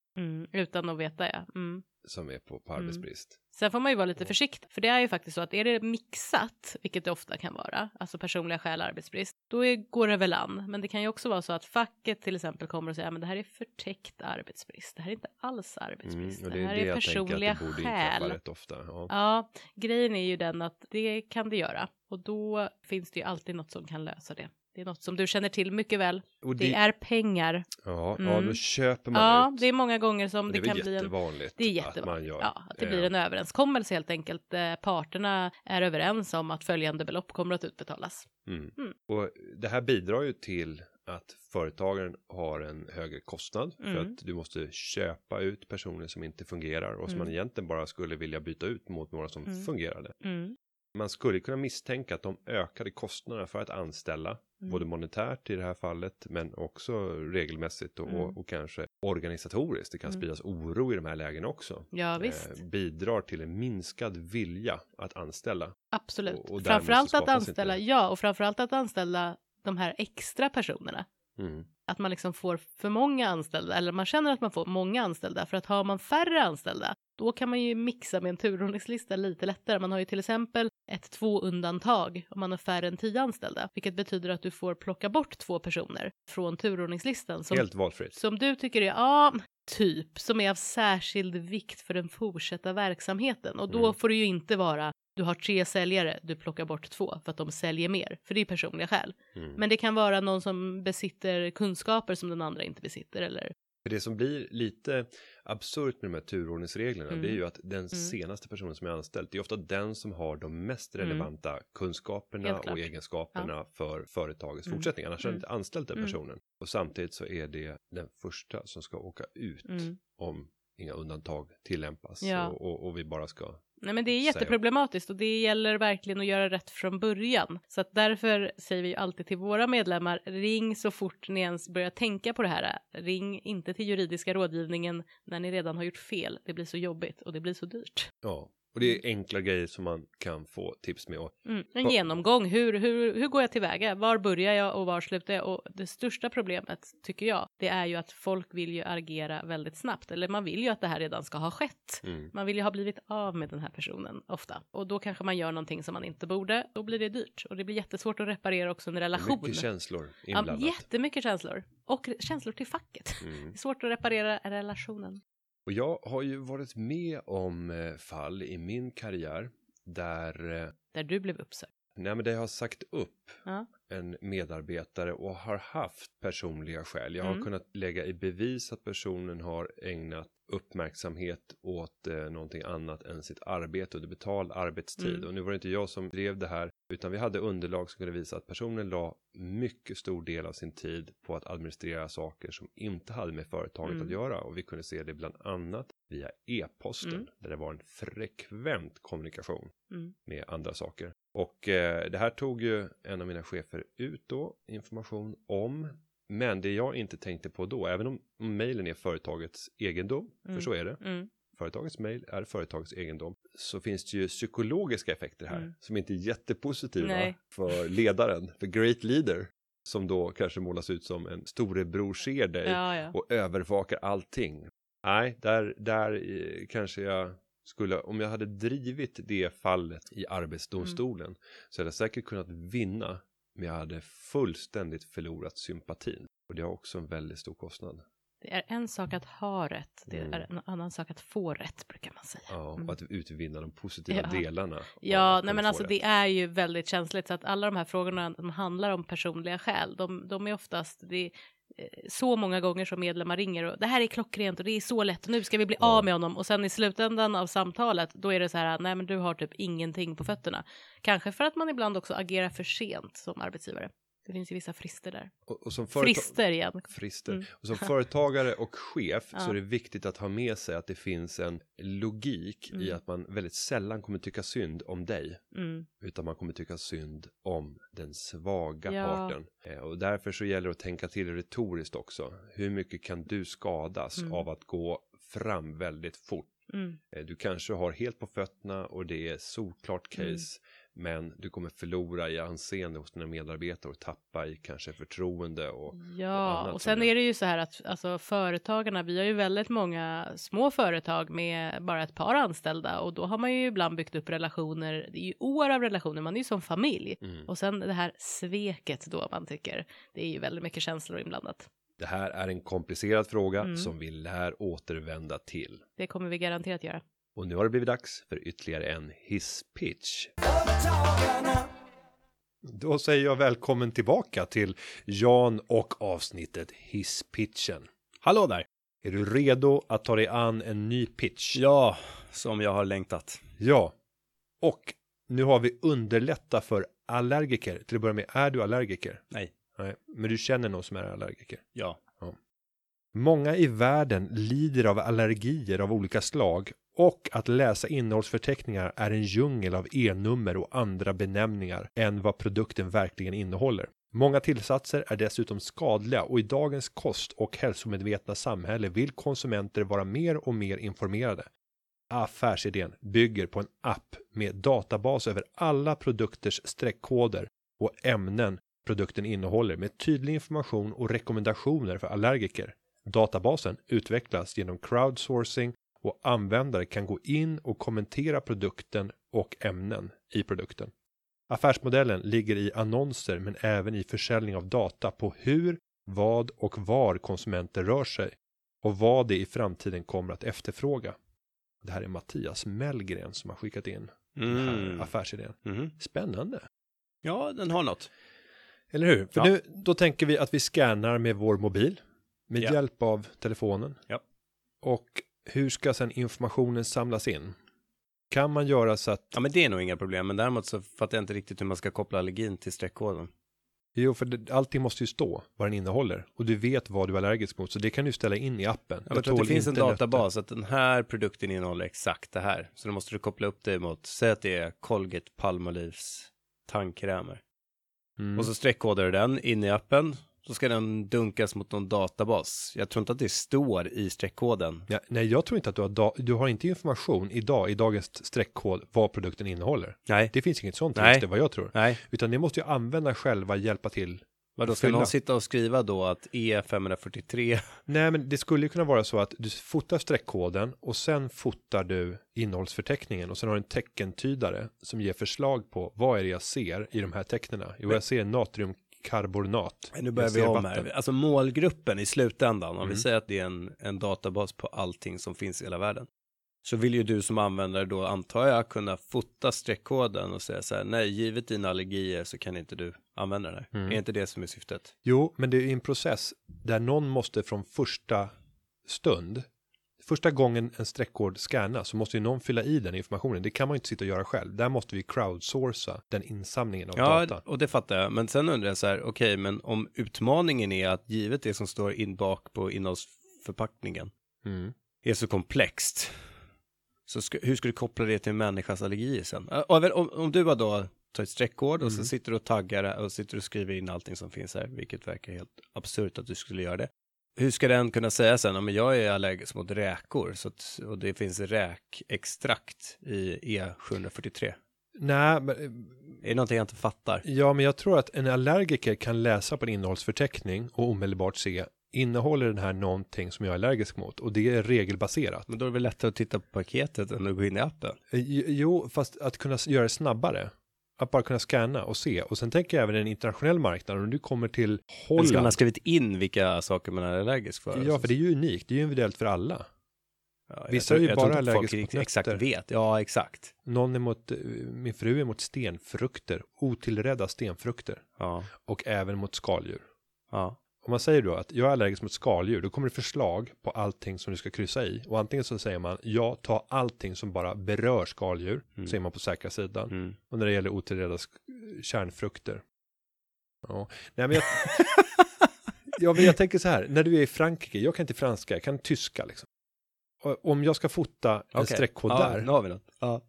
Utan att veta ja. Mm. som är på, på Mm. arbetsbrist? Sen får man ju vara lite försiktig, för det är ju faktiskt så att är det mixat, vilket det ofta kan vara, alltså personliga skäl arbetsbrist, då är, går det väl an. Men det kan ju också vara så att facket till exempel kommer och säger, men det här är förtäckt arbetsbrist, det här är inte alls arbetsbrist, Mm, och det, här är, jag tänker personliga det skäl. ofta. Ja. Ja, grejen är ju den att det kan det göra och då finns det ju alltid något som kan lösa det. Det är något som du känner till mycket väl. Och Det är pengar. ja, ja, Mm. då köper man Ja, ut. det är många gånger som det, det kan bli en Det är att jättevanligt. man gör. Ja, att det blir en överenskommelse helt enkelt. Eh, Parterna är överens om att följande belopp kommer att utbetalas. Mm. Mm. Och det här bidrar ju till att företagaren har en högre kostnad för Mm. att du måste köpa ut personer som inte fungerar och som Mm. man egentligen bara skulle vilja byta ut mot några som Mm. fungerade. Man skulle kunna misstänka att de ökade kostnaderna för att anställa, Mm. både monetärt i det här fallet, men också regelmässigt och, Mm. och, och kanske organisatoriskt. Det kan Mm. spridas oro i de här lägena också. Ja, visst. Eh, bidrar till en minskad vilja att anställa. Absolut. och- och framförallt att anställa, inte- ja, och framförallt att anställa de här extra personerna. Mm. Att man liksom får för många anställda, eller man känner att man får många anställda. För att har man färre anställda, då kan man ju mixa med en turordningslista lite lättare. Man har ju till exempel ett två undantag om man har färre än tio anställda, vilket betyder att du får plocka bort två personer från turordningslistan. Som, Helt valfritt. som du tycker är, ja, typ, som är av särskild vikt för den fortsatta verksamheten. Och då Mm. får det ju inte vara, du har tre säljare, du plockar bort två för att de säljer mer, för det är personliga skäl. Mm. Men det kan vara någon som besitter kunskaper som den andra inte besitter eller För det som blir lite absurt med de här turordningsreglerna Mm. det är ju att den senaste personen som är anställd det är ofta den som har de mest Mm. relevanta kunskaperna Helt klart. och egenskaperna för företagets Mm. fortsättning. Annars har Mm. du inte anställt den Mm. personen. Och samtidigt så är det den första som ska åka ut Mm. om inga undantag tillämpas Ja. och, och, och vi bara ska Nej men det är jätteproblematiskt och det gäller verkligen att göra rätt från början. Så att därför säger vi ju alltid till våra medlemmar, ring så fort ni ens börjar tänka på det här. Ring inte till juridiska rådgivningen när ni redan har gjort fel. Det blir så jobbigt och det blir så dyrt. ja. Och det är enkla grejer som man kan få tips med. Mm. En genomgång, hur, hur, hur går jag tillväga? Var börjar jag och var slutar jag? Och det största problemet tycker jag, det är ju att folk vill ju agera väldigt snabbt. Eller man vill ju att det här redan ska ha skett. mm. Man vill ju ha blivit av med den här personen ofta. Och då kanske man gör någonting som man inte borde. Då blir det dyrt. Och det blir jättesvårt att reparera också en relation. mycket känslor Ja, inblandat. jättemycket känslor. Och känslor till facket. Mm. Det är svårt att reparera relationen. Och jag har ju varit med om eh, fall i min karriär där eh, Där du blev uppsagd. Nej men det har sagt upp Ja. en medarbetare och har haft personliga skäl. Jag har Mm. kunnat lägga i bevis att personen har ägnat uppmärksamhet åt eh, någonting annat än sitt arbete under betald arbetstid. Mm. Och nu var det inte jag som drev det här utan vi hade underlag som kunde visa att personen la mycket stor del av sin tid på att administrera saker som inte hade med företaget Mm. att göra och vi kunde se det bland annat via e-posten Mm. där det var en frekvent kommunikation Mm. med andra saker. Och eh, det här tog ju en av mina chefer ut då information om. Men det jag inte tänkte på då, även om mejlen är företagets egendom, Mm. för så är det. Mm. Företagets mejl är företagets egendom. Så finns det ju psykologiska effekter här Mm. som inte är jättepositiva Nej. för ledaren, för great leader. Som då kanske målas ut som en storebror ser dig Ja, ja. och övervakar allting. Nej, där, där eh, kanske jag skulle, om jag hade drivit det fallet i arbetsdomstolen Mm. så hade jag säkert kunnat vinna, men jag hade fullständigt förlorat sympatin. Och det har också en väldigt stor kostnad. Det är en sak att ha rätt, det Mm. är en annan sak att få rätt brukar man säga. Ja, Mm. och att utvinna de positiva Ja. delarna. Ja, nej men alltså rätt. det är ju väldigt känsligt så att alla de här frågorna som handlar om personliga skäl, de, de är oftast, det så många gånger som medlemmar ringer och det här är klockrent och det är så lätt och nu ska vi bli av med honom och sen i slutändan av samtalet då är det så här, nej men du har typ ingenting på fötterna. Kanske för att man ibland också agerar för sent som arbetsgivare. Det finns ju vissa frister där. Och, och som Frister igen. Frister. Mm. Och som företagare och chef så Ja. är det viktigt att ha med sig att det finns en logik i Mm. att man väldigt sällan kommer tycka synd om dig. Mm. Utan man kommer tycka synd om den svaga Ja. parten. Eh, Och därför så gäller det att tänka till retoriskt också. Hur mycket kan du skadas Mm. av att gå fram väldigt fort? Mm. Eh, Du kanske har helt på fötterna och det är solklart case. Men du kommer förlora i anseende hos dina medarbetare och tappa i kanske förtroende och Ja, och som sen är det ju så här att alltså, företagarna, vi har ju väldigt många små företag med bara ett par anställda och då har man ju ibland byggt upp relationer, det är ju år av relationer, man är ju som familj. Mm. Och sen det här sveket då man tycker, det är ju väldigt mycket känslor inblandat. Det här är en komplicerad fråga Mm. som vi lär återvända till. Det kommer vi garanterat göra. Och nu har det blivit dags för ytterligare en hisspitch. Då säger jag välkommen tillbaka till Jan och avsnittet hisspitchen. Hallå där! Är du redo att ta dig an en ny pitch? Ja, som jag har längtat. Ja. Och nu har vi underlätta för allergiker. Till att börja med, är du allergiker? Nej. Nej, men du känner någon som är allergiker? Ja. Många i världen lider av allergier av olika slag och att läsa innehållsförteckningar är en djungel av e-nummer och andra benämningar än vad produkten verkligen innehåller. Många tillsatser är dessutom skadliga och i dagens kost och hälsomedvetna samhälle vill konsumenter vara mer och mer informerade. Affärsidén bygger på en app med databas över alla produkters streckkoder och ämnen produkten innehåller med tydlig information och rekommendationer för allergiker. Databasen utvecklas genom crowdsourcing och användare kan gå in och kommentera produkten och ämnen i produkten. Affärsmodellen ligger i annonser men även i försäljning av data på hur, vad och var konsumenter rör sig och vad de i framtiden kommer att efterfråga. Det här är Mattias Mellgren som har skickat in den här Mm. affärsidén. Mhm. Spännande. Ja, den har något. Eller hur? För Ja. nu, då tänker vi att vi scannar med vår mobil med Ja. hjälp av telefonen. Ja. Och hur ska sen informationen samlas in? Kan man göra så att, Ja, men det är nog inga problem. Men däremot så fattar jag inte riktigt hur man ska koppla allergin till streckkoden. jo för det, allting måste ju stå vad den innehåller och du vet vad du är allergisk mot så det kan du ställa in i appen. Ja, jag tror att det finns en databas att den här produkten innehåller exakt det här. Så då måste du koppla upp det mot, säg att det är Colgate Palmolives tandkrämer. Mm. Och så streckkodar du den in i appen. Så ska den dunkas mot någon databas. Jag tror inte att det står i streckkoden. ja, nej, jag tror inte att du har, du har inte information idag i dagens streckkod vad produkten innehåller. Nej. Det finns inget sånt Nej. register vad jag tror. Nej, Utan det måste ju användarna själva hjälpa till vadå ska Fylla. någon sitta och skriva då att E E543 Nej, men det skulle ju kunna vara så att du fotar streckkoden och sen fotar du innehållsförteckningen och sen har du en teckentydare som ger förslag på vad är det jag ser i de här tecknena. Jo, jag ser natriumkarbonat. Nu börjar vi om här. Alltså målgruppen i slutändan, om Mm. vi säger att det är en, en databas på allting som finns i hela världen. Så vill ju du som användare då antar jag kunna fota streckkoden och säga så här, nej, givet dina allergier så kan inte du använda den här. Mm. Är inte det som är syftet? Jo, men det är en process där någon måste från första stund, första gången en streckkod scannas så måste ju någon fylla i den informationen. Det kan man ju inte sitta och göra själv. Där måste vi crowdsourca den insamlingen av Ja, data. och det fattar jag. Men sen undrar jag så här, okej, men om utmaningen är att givet det som står in bak på innehållsförpackningen Mm. är så komplext. Så ska, hur ska du koppla det till en människas allergier sen? Om, om du har då tagit streckkod och Mm. så sitter du och taggar och sitter och skriver in allting som finns här, vilket verkar helt absurt att du skulle göra det. Hur ska den kunna säga sen, om jag är allergisk mot räkor så att, och det finns räkextrakt i E743? Nej, men, Är det någonting jag inte fattar? ja, men jag tror att en allergiker kan läsa på en innehållsförteckning och omedelbart se innehåller den här någonting som jag är allergisk mot och det är regelbaserat. Men då är det väl lättare att titta på paketet än att gå in i appen? Eh, Jo, fast att kunna göra det snabbare. Att bara kunna scanna och se. Och sen tänker jag även en internationell marknad. Om du kommer till Eller ska man ha Holland. skrivit in vilka saker man är allergisk för? Ja, för det är ju unikt. Det är ju individuellt för alla. Ja, vissa tror- är ju bara allergiska mot Exakt nötter. vet, ja exakt. Någon är mot, eh, min fru är mot stenfrukter, otillredda stenfrukter Ja, och även mot skaldjur. ja. Om man säger då att jag är allergisk mot skaldjur, då kommer det förslag på allting som du ska kryssa i. Och antingen så säger man, ja, ta allting som bara berör skaldjur, Mm. så är man på säkra sidan. Mm. Och när det gäller otillredda kärnfrukter. Ja, nej men jag... ja, men jag tänker så här, när du är i Frankrike, jag kan inte franska, jag kan tyska liksom. Och om jag ska fota en Okej. streckkod ja, där. Ja.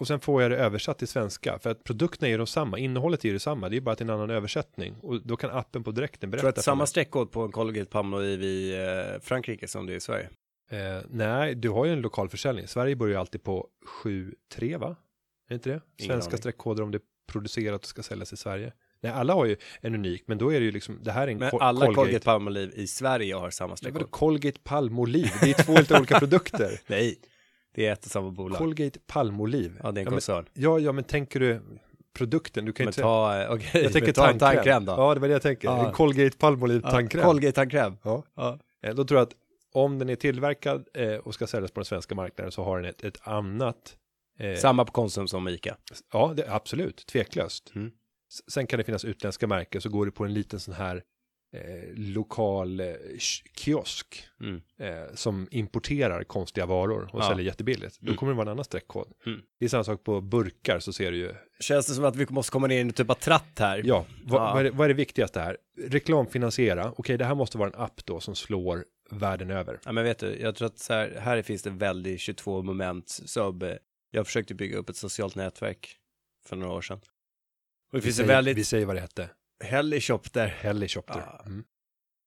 Och sen får jag det översatt till svenska, för att produkterna är ju de samma, innehållet är ju detsamma, det är bara att det är en annan översättning. Och då kan appen på direkten Tror du berätta att samma streckkod på en Colgate Palmolive i eh, Frankrike som det är i Sverige? Eh, nej, du har ju en lokal försäljning. Sverige börjar ju alltid på 7-3 va? Är inte det? Svenska streckkoder om det är producerat och ska säljas i Sverige. Nej, alla har ju en unik, men då är det ju liksom, det här är en Men Col- alla Colgate, Colgate. Palmolive i Sverige har samma streckkod? Colgate Palmolive, det är två helt olika produkter. Nej, det är ett och samma bolag. Colgate Palmolive. ja, det är en ja, men, koncern. ja, ja, men tänker du produkten? Du kan Men inte ta, eh, okej, Jag tänker men ta en tandkräm. tandkräm då. Ja, det var det jag tänker. Ja. Colgate Palmolive Ja, tandkräm. Colgate tandkräm. Ja. Ja. Eh, Då tror jag att om den är tillverkad eh, och ska säljas på den svenska marknaden så har den ett, ett annat eh, Samma på Konsum som Ica. Ja, det, absolut, tveklöst. Mm. Sen kan det finnas utländska märken så går det på en liten sån här eh, lokal eh, kiosk Mm. eh, som importerar konstiga varor och Ja. säljer jättebilligt. Då Mm. kommer det vara en annan streckkod. Mm. Det är samma sak på burkar så ser du ju. Känns det som att vi måste komma ner i en typ av tratt här? Ja, vad, Ja. vad, är, det, vad är det viktigaste här? Reklamfinansiera. Okej, det här måste vara en app då som slår världen över. Ja, men vet du, jag tror att så här, här finns det väldigt 22 moment. Eh, jag försökte bygga upp ett socialt nätverk för några år sedan. Och det Vi finns säger, väldigt vi säger vad det hette. Hellyshop där. Helicopter. Ja. Mm.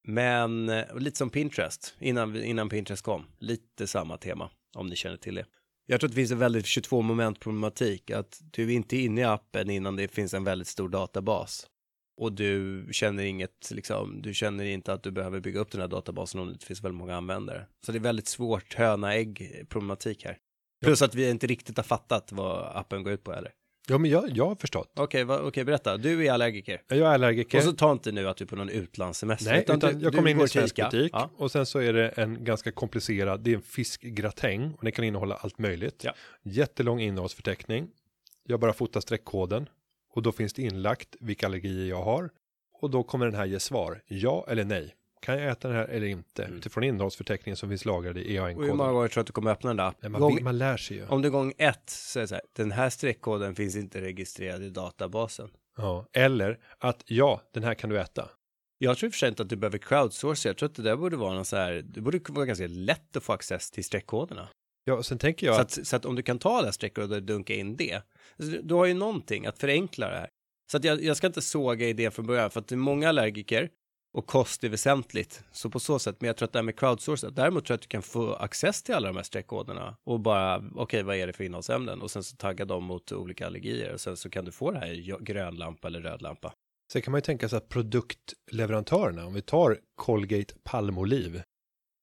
Men eh, lite som Pinterest, innan, innan Pinterest kom. Lite samma tema, om ni känner till det. Jag tror att det finns en väldigt 22 moment problematik, att du är inte inne i appen innan det finns en väldigt stor databas. Och du känner inget, liksom, du känner inte att du behöver bygga upp den här databasen om det inte finns väldigt många användare. Så det är väldigt svårt höna-ägg problematik här. Plus att vi inte riktigt har fattat vad appen går ut på heller. Ja, men jag, jag har förstått. Okej, vad- okej, berätta. Du är allergiker. Jag är allergiker. Och så ta inte nu att du är på någon utlandssemester. Nej, utan, du- jag kommer in i en svensk butik Ja. och sen så är det en ganska komplicerad, det är en fiskgratäng och den kan innehålla allt möjligt. Ja. Jättelång innehållsförteckning. Jag bara fotar streckkoden och då finns det inlagt vilka allergier jag har och då kommer den här ge svar, ja eller nej. Kan jag äta den här eller inte? Mm. Utifrån innehållsförteckningen som finns lagrade i Och hur många EAN-koden. gånger tror du att du kommer öppna den där appen? man, Gång, man lär sig ju. om det är gång ett det så här, den här streckkoden finns inte registrerad i databasen. Ja. Eller att ja, den här kan du äta. Jag tror i och för sig inte att du behöver crowdsourca, jag tror att det där borde vara någon så här, det borde vara ganska lätt att få access till streckkoderna. Ja, och sen tänker jag Så, att, att, så att om du kan ta alla streckkoder och dunka in det, alltså, du har ju någonting att förenkla det här. Så att jag, jag ska inte såga idén från början, för att det är många allergiker och kost är väsentligt. Så på så sätt, men jag tror att det här med crowdsourca, däremot tror jag att du kan få access till alla de här streckkoderna och bara, okej, vad är det för innehållsämnen? Och sen så tagga dem mot olika allergier och sen så kan du få det här i grön lampa eller röd lampa. Sen kan man ju tänka sig att produktleverantörerna, om vi tar Colgate Palmolive,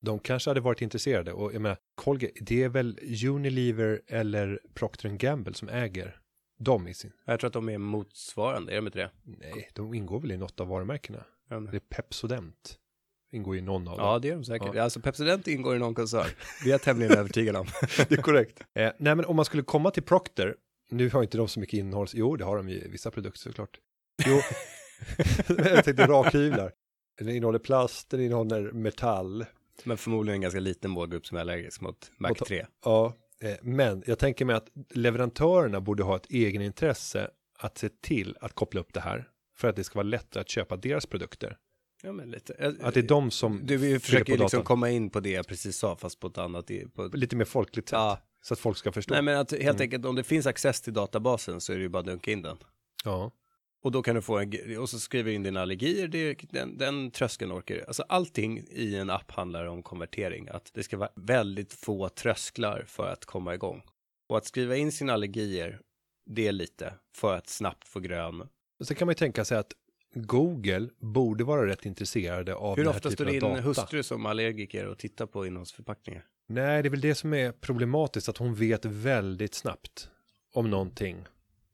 de kanske hade varit intresserade och jag menar, Colgate, det är väl Unilever eller Procter Gamble som äger dem i sin, Jag tror att de är motsvarande, är de inte det? nej, de ingår väl i något av varumärkena. Men- Det är Pepsodent. ingår i någon av dem. Ja, det är de säkert. Ja. Alltså Pepsodent ingår i någon koncern. Det är jag tämligen övertygad om. det är korrekt. Eh, nej, men om man skulle komma till Procter, nu har inte de så mycket innehåll, jo det har de i vissa produkter såklart. Jo, jag tänkte rakhyvlar. Den innehåller plast, den innehåller metall. Men förmodligen en ganska liten målgrupp som är allergisk mot Mac Mot- 3. Ja, eh, men jag tänker mig att leverantörerna borde ha ett egenintresse att se till att koppla upp det här för att det ska vara lättare att köpa deras produkter. Ja, men lite. Att det är de som Du vi försöker på liksom komma in på det jag precis sa, fast på ett annat. På... lite mer folkligt sätt. Ja. Så att folk ska förstå. Nej, men att helt Mm. enkelt om det finns access till databasen så är det ju bara att dunka in den. Ja. Och då kan du få en, och så skriver du in dina allergier, det, den, den tröskeln orkar. Alltså allting i en app handlar om konvertering, att det ska vara väldigt få trösklar för att komma igång. Och att skriva in sina allergier, det är lite för att snabbt få grön. Och så kan man ju tänka sig att Google borde vara rätt intresserade av Hur den här ofta står din data. hustru som allergiker och tittar på innehållsförpackningar? Nej, det är väl det som är problematiskt, att hon vet väldigt snabbt om någonting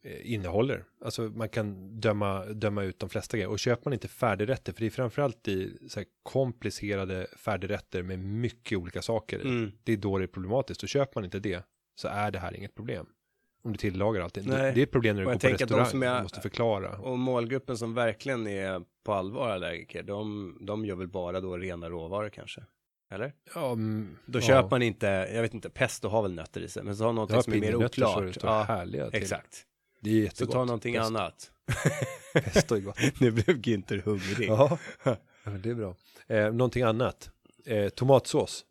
eh, innehåller. Alltså man kan döma, döma ut de flesta grejer. Och köper man inte färdigrätter, för det är framförallt i så komplicerade färdigrätter med mycket olika saker. Mm. Det är då det är problematiskt. Och köper man inte det så är det här inget problem. Om du tillagar allting. Nej. det är ett problem när du går på tänker att de restaurang. som är- måste förklara. Och målgruppen som verkligen är på allvar allergiker, de, de gör väl bara då rena råvaror kanske? Eller? Ja, mm, Då ja. köper man inte, jag vet inte, pesto har väl nötter i sig, men så har någonting Ja, som är mer pinjenötter så det oklart. står Ja, härliga till. exakt. Det är Så jättegott. ta någonting Pesto- annat. Pesto är gott. nu blev Günther hungrig. Ja, det är bra. Eh, någonting annat. Eh, tomatsås.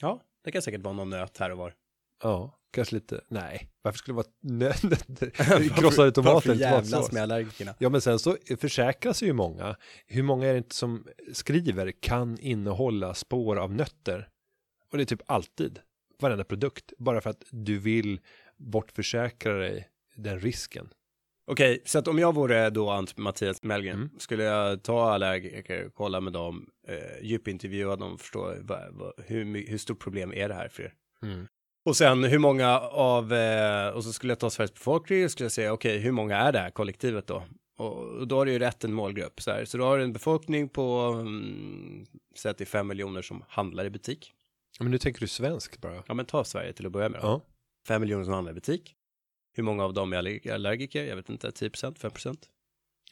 Ja, det kan säkert vara någon nöt här och var. Ja, kanske lite. Nej, varför skulle det vara nötter? Krossade tomater Varför jävlas med allergikerna? Ja, men sen så försäkras ju många. Hur många är det inte som skriver kan innehålla spår av nötter? Och det är typ alltid, varenda produkt, bara för att du vill bortförsäkra dig den risken. Okej, så att om jag vore då Ant Mattias Mellgren, Mm. skulle jag ta allergiker, kolla med dem, eh, djupintervjua dem, förstå vad, vad, hur, hur stort problem är det här för er? Mm. Och sen hur många av, eh, och så skulle jag ta Sveriges befolkning och skulle jag säga, okej, hur många är det här kollektivet då? Och då har du ju rätt en målgrupp, så här. Så då har du en befolkning på, mm, säg att det är fem miljoner som handlar i butik. Men nu tänker du svenskt bara. Ja, men ta Sverige till att börja med. då. Ja. Fem miljoner som handlar i butik. Hur många av dem är allerg- allergiker? Jag vet inte, 10 procent, 5 procent?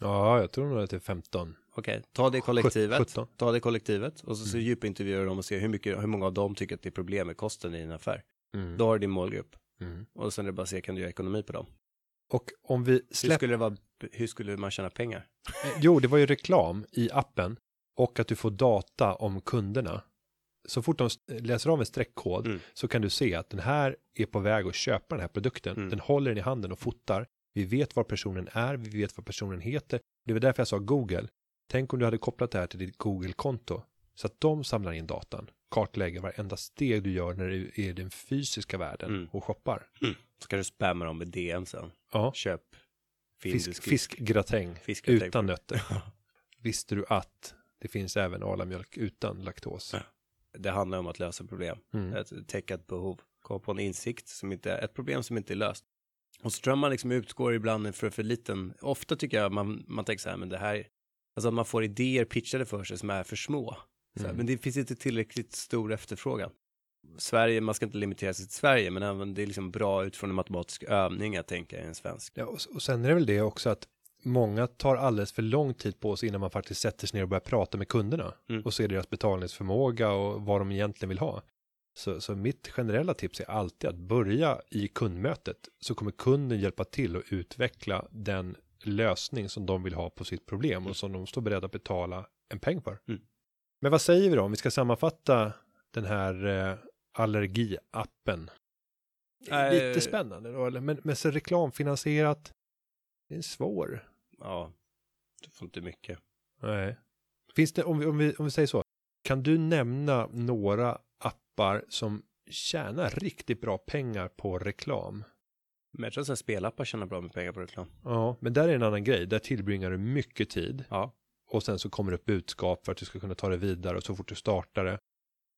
Ja, jag tror nog att det är 15. Okej, ta det kollektivet. 17. Ta det kollektivet och så, så Mm. djupintervjuar dem och se hur, mycket, hur många av dem tycker att det är problem med kosten i en affär. Mm. Då har du din målgrupp. Mm. Och sen är det bara att se, kan du göra ekonomi på dem? Och om vi Hur släpper skulle, det vara, hur skulle man tjäna pengar? Eh, Jo, det var ju reklam i appen och att du får data om kunderna. Så fort de läser av en streckkod Mm. så kan du se att den här är på väg att köpa den här produkten. Mm. Den håller den i handen och fotar. Vi vet var personen är, vi vet vad personen heter. Det var därför jag sa Google. Tänk om du hade kopplat det här till ditt Google-konto så att de samlar in datan, kartlägger varenda steg du gör när du är i den fysiska världen Mm. och shoppar. Så kan du spamma dem med DM sen. Ja, Köp fisk, fiskgratäng fiskgratäng. utan nötter. Visste du att det finns även alamjölk utan laktos? Ja. Det handlar om att lösa problem. Mm. Ett täcka ett behov. Komma på en insikt som inte är ett problem som inte är löst. Och så tror jag man liksom utgår ibland för för liten. Ofta tycker jag man, man tänker så här, men det här, alltså att man får idéer pitchade för sig som är för små. Så Mm. Men det finns inte tillräckligt stor efterfrågan. Sverige, man ska inte limitera sig till Sverige, men även det är liksom bra utifrån en matematisk övning att tänka i en svensk. Ja, och, och sen är det väl det också att många tar alldeles för lång tid på sig innan man faktiskt sätter sig ner och börjar prata med kunderna Mm. och ser deras betalningsförmåga och vad de egentligen vill ha. Så, så mitt generella tips är alltid att börja i kundmötet så kommer kunden hjälpa till att utveckla den lösning som de vill ha på sitt problem och som de står beredda att betala en peng för. Mm. Men vad säger vi då om vi ska sammanfatta den här eh, allergiappen? Eh, Lite spännande då, eller? Men, men så reklamfinansierat, det är svår. Ja, du får inte mycket. Nej. Finns det, om vi, om, vi, om vi säger så, kan du nämna några appar som tjänar riktigt bra pengar på reklam? Men jag tror att spelappar tjänar bra med pengar på reklam. Ja, men där är en annan grej. Där tillbringar du mycket tid Ja. Och sen så kommer det upp budskap för att du ska kunna ta det vidare och så fort du startar det.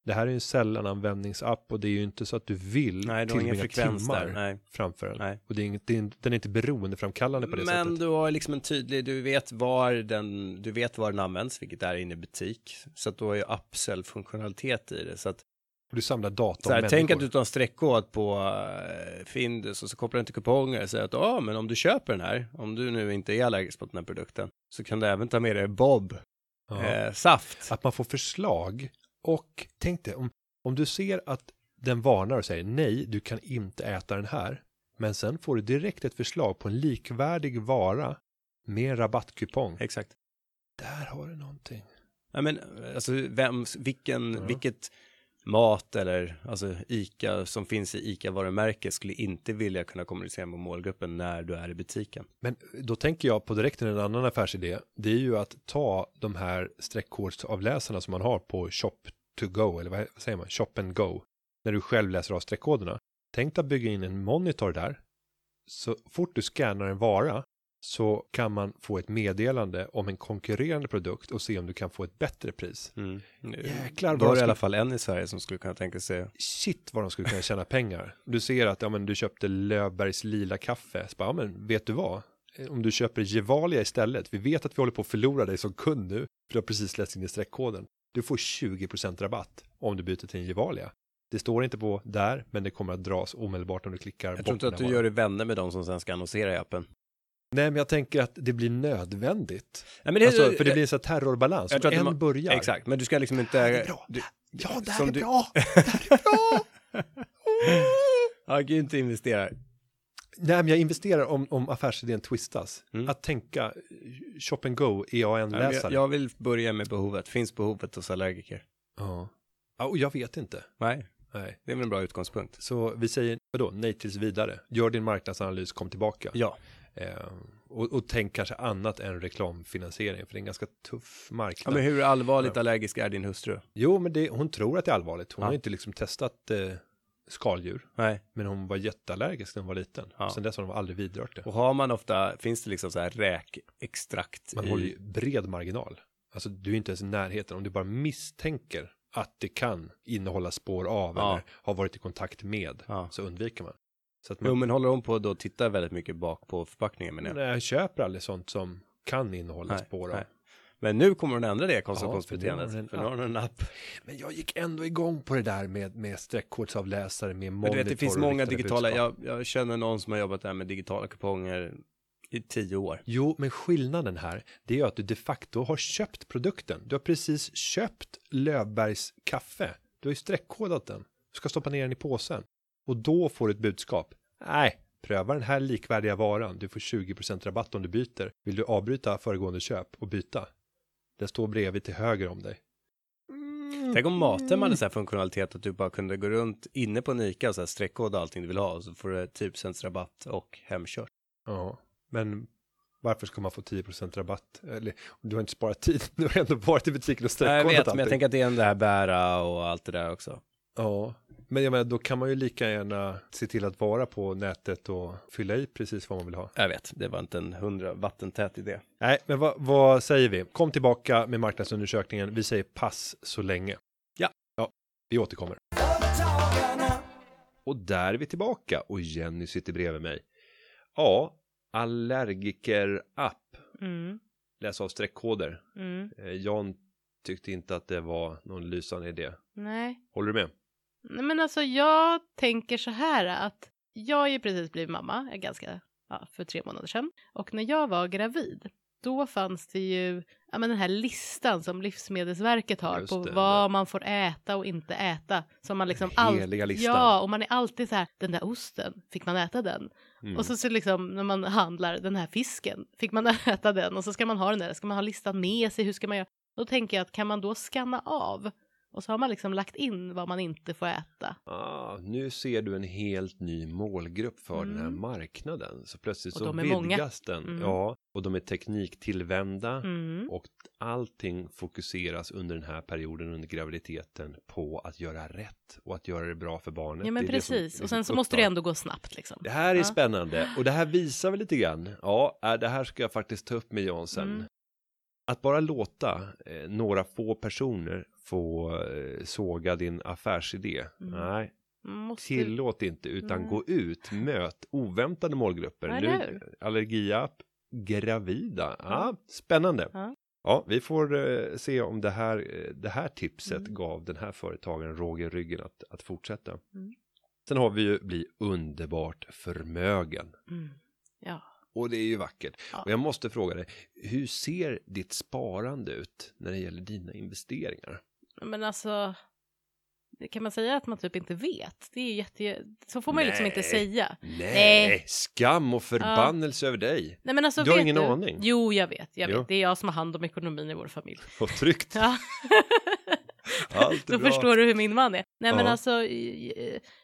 Det här är ju en sällananvändningsapp och det är ju inte så att du vill Nej, tillbringa timmar där. Framför den. Nej. Och det är inget, det är, inte- den är inte beroendeframkallande på det Men sättet. du har liksom en tydlig, du vet var den, du vet var den används, vilket är inne i butik. Så att du har ju upsell-funktionalitet i det. Så att, Du samlar data så om här, tänk att du tar en streckkod på uh, Findus och så kopplar den till kuponger och säger att ja, men om du köper den här, om du nu inte är allergisk på den här produkten, så kan du även ta med dig Bob Ja. eh, saft. Att man får förslag och tänk dig om, om du ser att den varnar och säger nej, du kan inte äta den här. Men sen får du direkt ett förslag på en likvärdig vara med rabattkupong. Exakt. Där har du någonting. Ja, men alltså vem, vilken, Ja. vilket mat eller alltså ICA som finns i ICA-varumärke skulle inte vilja kunna kommunicera med målgruppen när du är i butiken. Men då tänker jag på direkt en annan affärsidé. Det är ju att ta de här streckkodsavläsarna som man har på shop to go eller vad säger man? Shop and go. När du själv läser av streckkoderna. Tänk dig att bygga in en monitor där. Så fort du scannar en vara så kan man få ett meddelande om en konkurrerande produkt och se om du kan få ett bättre pris. Mm. Jäklar vad Var de det i alla fall en i Sverige som skulle kunna tänka sig. Shit vad de skulle kunna tjäna pengar. Du ser att ja, men du köpte Löfbergs lila kaffe. Så bara, ja, men vet du vad? Eh, Om du köper Gevalia istället. Vi vet att vi håller på att förlora dig som kund nu. För du har precis läst in i streckkoden. Du får 20% rabatt om du byter till en Gevalia. Det står inte på där, men det kommer att dras omedelbart om du klickar Jag tror inte att du varan. gör dig vänner med de som sen ska annonsera i appen. Nej, men jag tänker att det blir nödvändigt. Men det, Alltså, för det blir en sån här terrorbalans. Jag tror att en man- börjar. Exakt, men du ska liksom inte... Det är bra. Du, Ja, det här är du- bra. Det här är bra. Ja, gud inte investerar. Nej, men jag investerar om, om affärsidén twistas. Mm. Att tänka eh, shop and go, EAN-läsare. Jag, jag vill börja med behovet. Finns behovet hos allergiker? Ja. ja, och jag vet inte. Nej, Nej. det är väl en bra utgångspunkt. Så vi säger, vadå, nej tills vidare. Gör din marknadsanalys, kom tillbaka. Ja, Eh, och, och tänk kanske annat än reklamfinansiering, för det är en ganska tuff ja marknad. men hur allvarligt allergisk är din hustru? Jo, men det, hon tror att det är allvarligt. Hon Ja. har inte liksom testat eh, skaldjur, Nej. men hon var jätteallergisk när hon var liten. Ja. Sen dess har hon aldrig vidrört det. Och har man ofta, finns det liksom så här räkextrakt Man i... håller ju bred marginal. Alltså du är inte ens i närheten. Om du bara misstänker att det kan innehålla spår av Ja. eller har varit i kontakt med Ja. så undviker man. Så att man, Jo, men håller hon på då att titta väldigt mycket bak på förpackningen menar jag. nej, jag köper aldrig sånt som kan innehålla Nej, av. nej. Men nu kommer hon ändra det konsumtionsbeteendet. en för nu har en app. Men jag gick ändå igång på det där med, med streckkodsavläsare, med Men monitor du vet, det finns och många digitala, jag, jag känner någon som har jobbat där med digitala kuponger i tio år. Jo, men skillnaden här, det är att du de facto har köpt produkten. Du har precis köpt Lövbergs kaffe. Du har ju streckkodat den. Du ska stoppa ner den i påsen. Och då får du ett budskap. Nej, pröva den här likvärdiga varan. Du får 20% rabatt om du byter. Vill du avbryta föregående köp och byta? Den står bredvid till höger om dig. Tänk om Mathem hade så här funktionalitet att du bara kunde gå runt inne på Nika och så här streckkoda allting du vill ha och så får du 10% rabatt och hemkört. Ja, men varför ska man få 10% rabatt? Eller, du har inte sparat tid, du har ändå varit i butiken och Nej, jag vet, men jag tänker att det är en det här bära och allt det där också. Ja, men jag menar, då kan man ju lika gärna se till att vara på nätet och fylla i precis vad man vill ha. Jag vet, det var inte en hundra vattentät idé. Nej, men vad, vad säger vi? Kom tillbaka med marknadsundersökningen. Vi säger pass så länge. Ja. Ja, vi återkommer. Och där är vi tillbaka och Jenny sitter bredvid mig. Ja, allergiker-app. Mm, Läsa av streckkoder. mm, Eh, Jan tyckte inte att det var någon lysande idé. nej. Håller du med? Nej men alltså jag tänker så här att jag har ju precis blivit mamma, är ganska, ja, för tre månader sedan. Och när jag var gravid, då fanns det ju ja, men den här listan som Livsmedelsverket har Just på det, vad det. man får äta och inte äta. Som man liksom heliga listan. Ja, och man är alltid så här, den där osten, fick man äta den? Mm. Och så, så liksom när man handlar, den här fisken, fick man äta den? Och så ska man ha den där, ska man ha listan med sig, hur ska man göra? Då tänker jag att kan man då skanna av? Och så har man liksom lagt in vad man inte får äta. Ah, nu ser du en helt ny målgrupp för den här Mm. marknaden. Så plötsligt Och så de är många. vidgas den. Mm. Ja, och de är tekniktillvända. Mm. Och allting fokuseras under den här perioden under graviditeten på att göra rätt och att göra det bra för barnet. Ja men det som precis, liksom och sen så upptar- måste det ändå gå snabbt liksom. Det här är Ja. spännande och det här visar väl lite grann. Ja, äh, det här ska jag faktiskt ta upp med Jan sen. Mm. att bara låta eh, några få personer få eh, såga din affärsidé. Mm. Nej, Måste... tillåt inte utan Nej. gå ut, möt oväntade målgrupper. Ja, nu eller hur? allergiapp, gravida. Ja, spännande. Ja. Ja, vi får eh, se om det här, eh, det här tipset Mm. gav den här företagaren i ryggen att, att fortsätta. Mm. Sen har vi ju bli underbart förmögen. Mm. Ja. Och det är ju vackert. Ja. Och jag måste fråga dig, hur ser ditt sparande ut när det gäller dina investeringar? Men alltså, kan man säga att man typ inte vet? Det är ju jätte... Så får man ju liksom inte säga. Nej, Nej. skam och förbannelse över dig. Nej men alltså Du har vet ingen du? aning? Jo, jag vet. Jag Jo. vet. Det är jag som har hand om ekonomin i vår familj. Och tryggt. Ja. Allt är Då bra. förstår du hur min man är. Nej men Ja. alltså,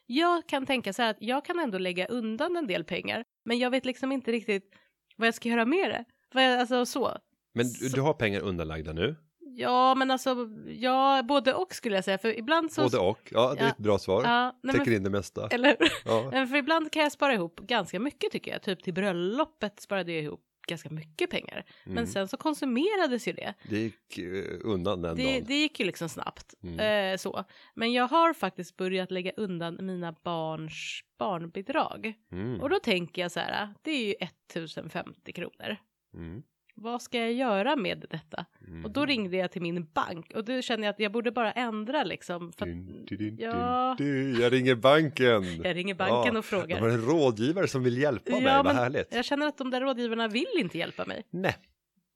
jag kan tänka så här att jag kan ändå lägga undan en del pengar. Men jag vet liksom inte riktigt vad jag ska göra med det. Vad jag, alltså så. Men du, du har pengar undanlagda nu? Ja men alltså, ja både och skulle jag säga. För ibland så... Både och? Ja, det är ett bra svar. Ja, nej, Täcker men, in det mesta. eller? Ja. Men för ibland kan jag spara ihop ganska mycket tycker jag. Typ till bröllopet sparade jag ihop ganska mycket pengar. Men Mm. sen så konsumerades ju det. Det gick eh, undan den Det, dagen. det gick ju liksom snabbt. Mm. Eh, så. Men jag har faktiskt börjat lägga undan mina barns barnbidrag. Mm. Och då tänker jag så här, det är ju 1050 kronor. Vad ska jag göra med detta? Mm. Och då ringde jag till min bank och då kände jag att jag borde bara ändra liksom. För Dun, dun, dun, ja. Jag ringer banken. jag ringer banken och De har frågar. en rådgivare som vill hjälpa mig, Ja, vad men härligt. Jag känner att de där rådgivarna vill inte hjälpa mig. Nej.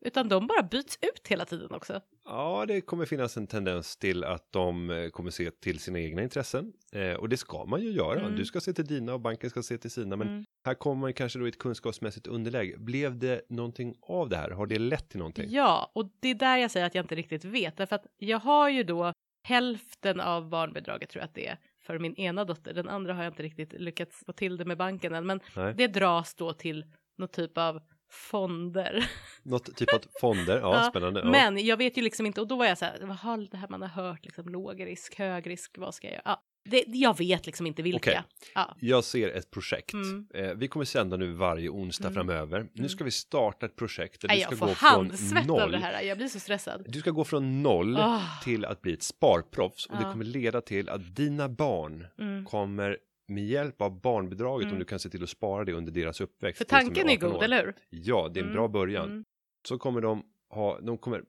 Utan de bara byts ut hela tiden också. Ja, det kommer finnas en tendens till att de eh, kommer se till sina egna intressen. Eh, och det ska man ju göra. Mm. Du ska se till dina och banken ska se till sina. Men Mm. här kommer man kanske då i ett kunskapsmässigt underläge. Blev det någonting av det här? Har det lett till någonting? Ja, och det är där jag säger att jag inte riktigt vet. Därför att jag har ju då hälften av barnbidraget tror jag att det är för min ena dotter. Den andra har jag inte riktigt lyckats få till det med banken än. Men Nej. det dras då till någon typ av fonder. Något typ av fonder? Ja, Ja, spännande. Ja. Men jag vet ju liksom inte och då var jag så här, vad har det här man har hört liksom låg risk, hög risk, vad ska jag göra? Ja, det, jag vet liksom inte vilka. Okej. Ja. Jag ser ett projekt. Mm. Eh, vi kommer sända nu varje onsdag Mm. framöver. Nu ska vi starta ett projekt där Nej, du jag ska får gå från handsvett av det här, jag blir så stressad. Du ska gå från noll Ah. till att bli ett sparproffs och det Ja. kommer leda till att dina barn Mm. kommer med hjälp av barnbidraget om Mm. du kan se till att spara det under deras uppväxt. För tanken är 18 god, år. eller hur? Ja, det är en bra Mm, början. mm. Så kommer de ha, de kommer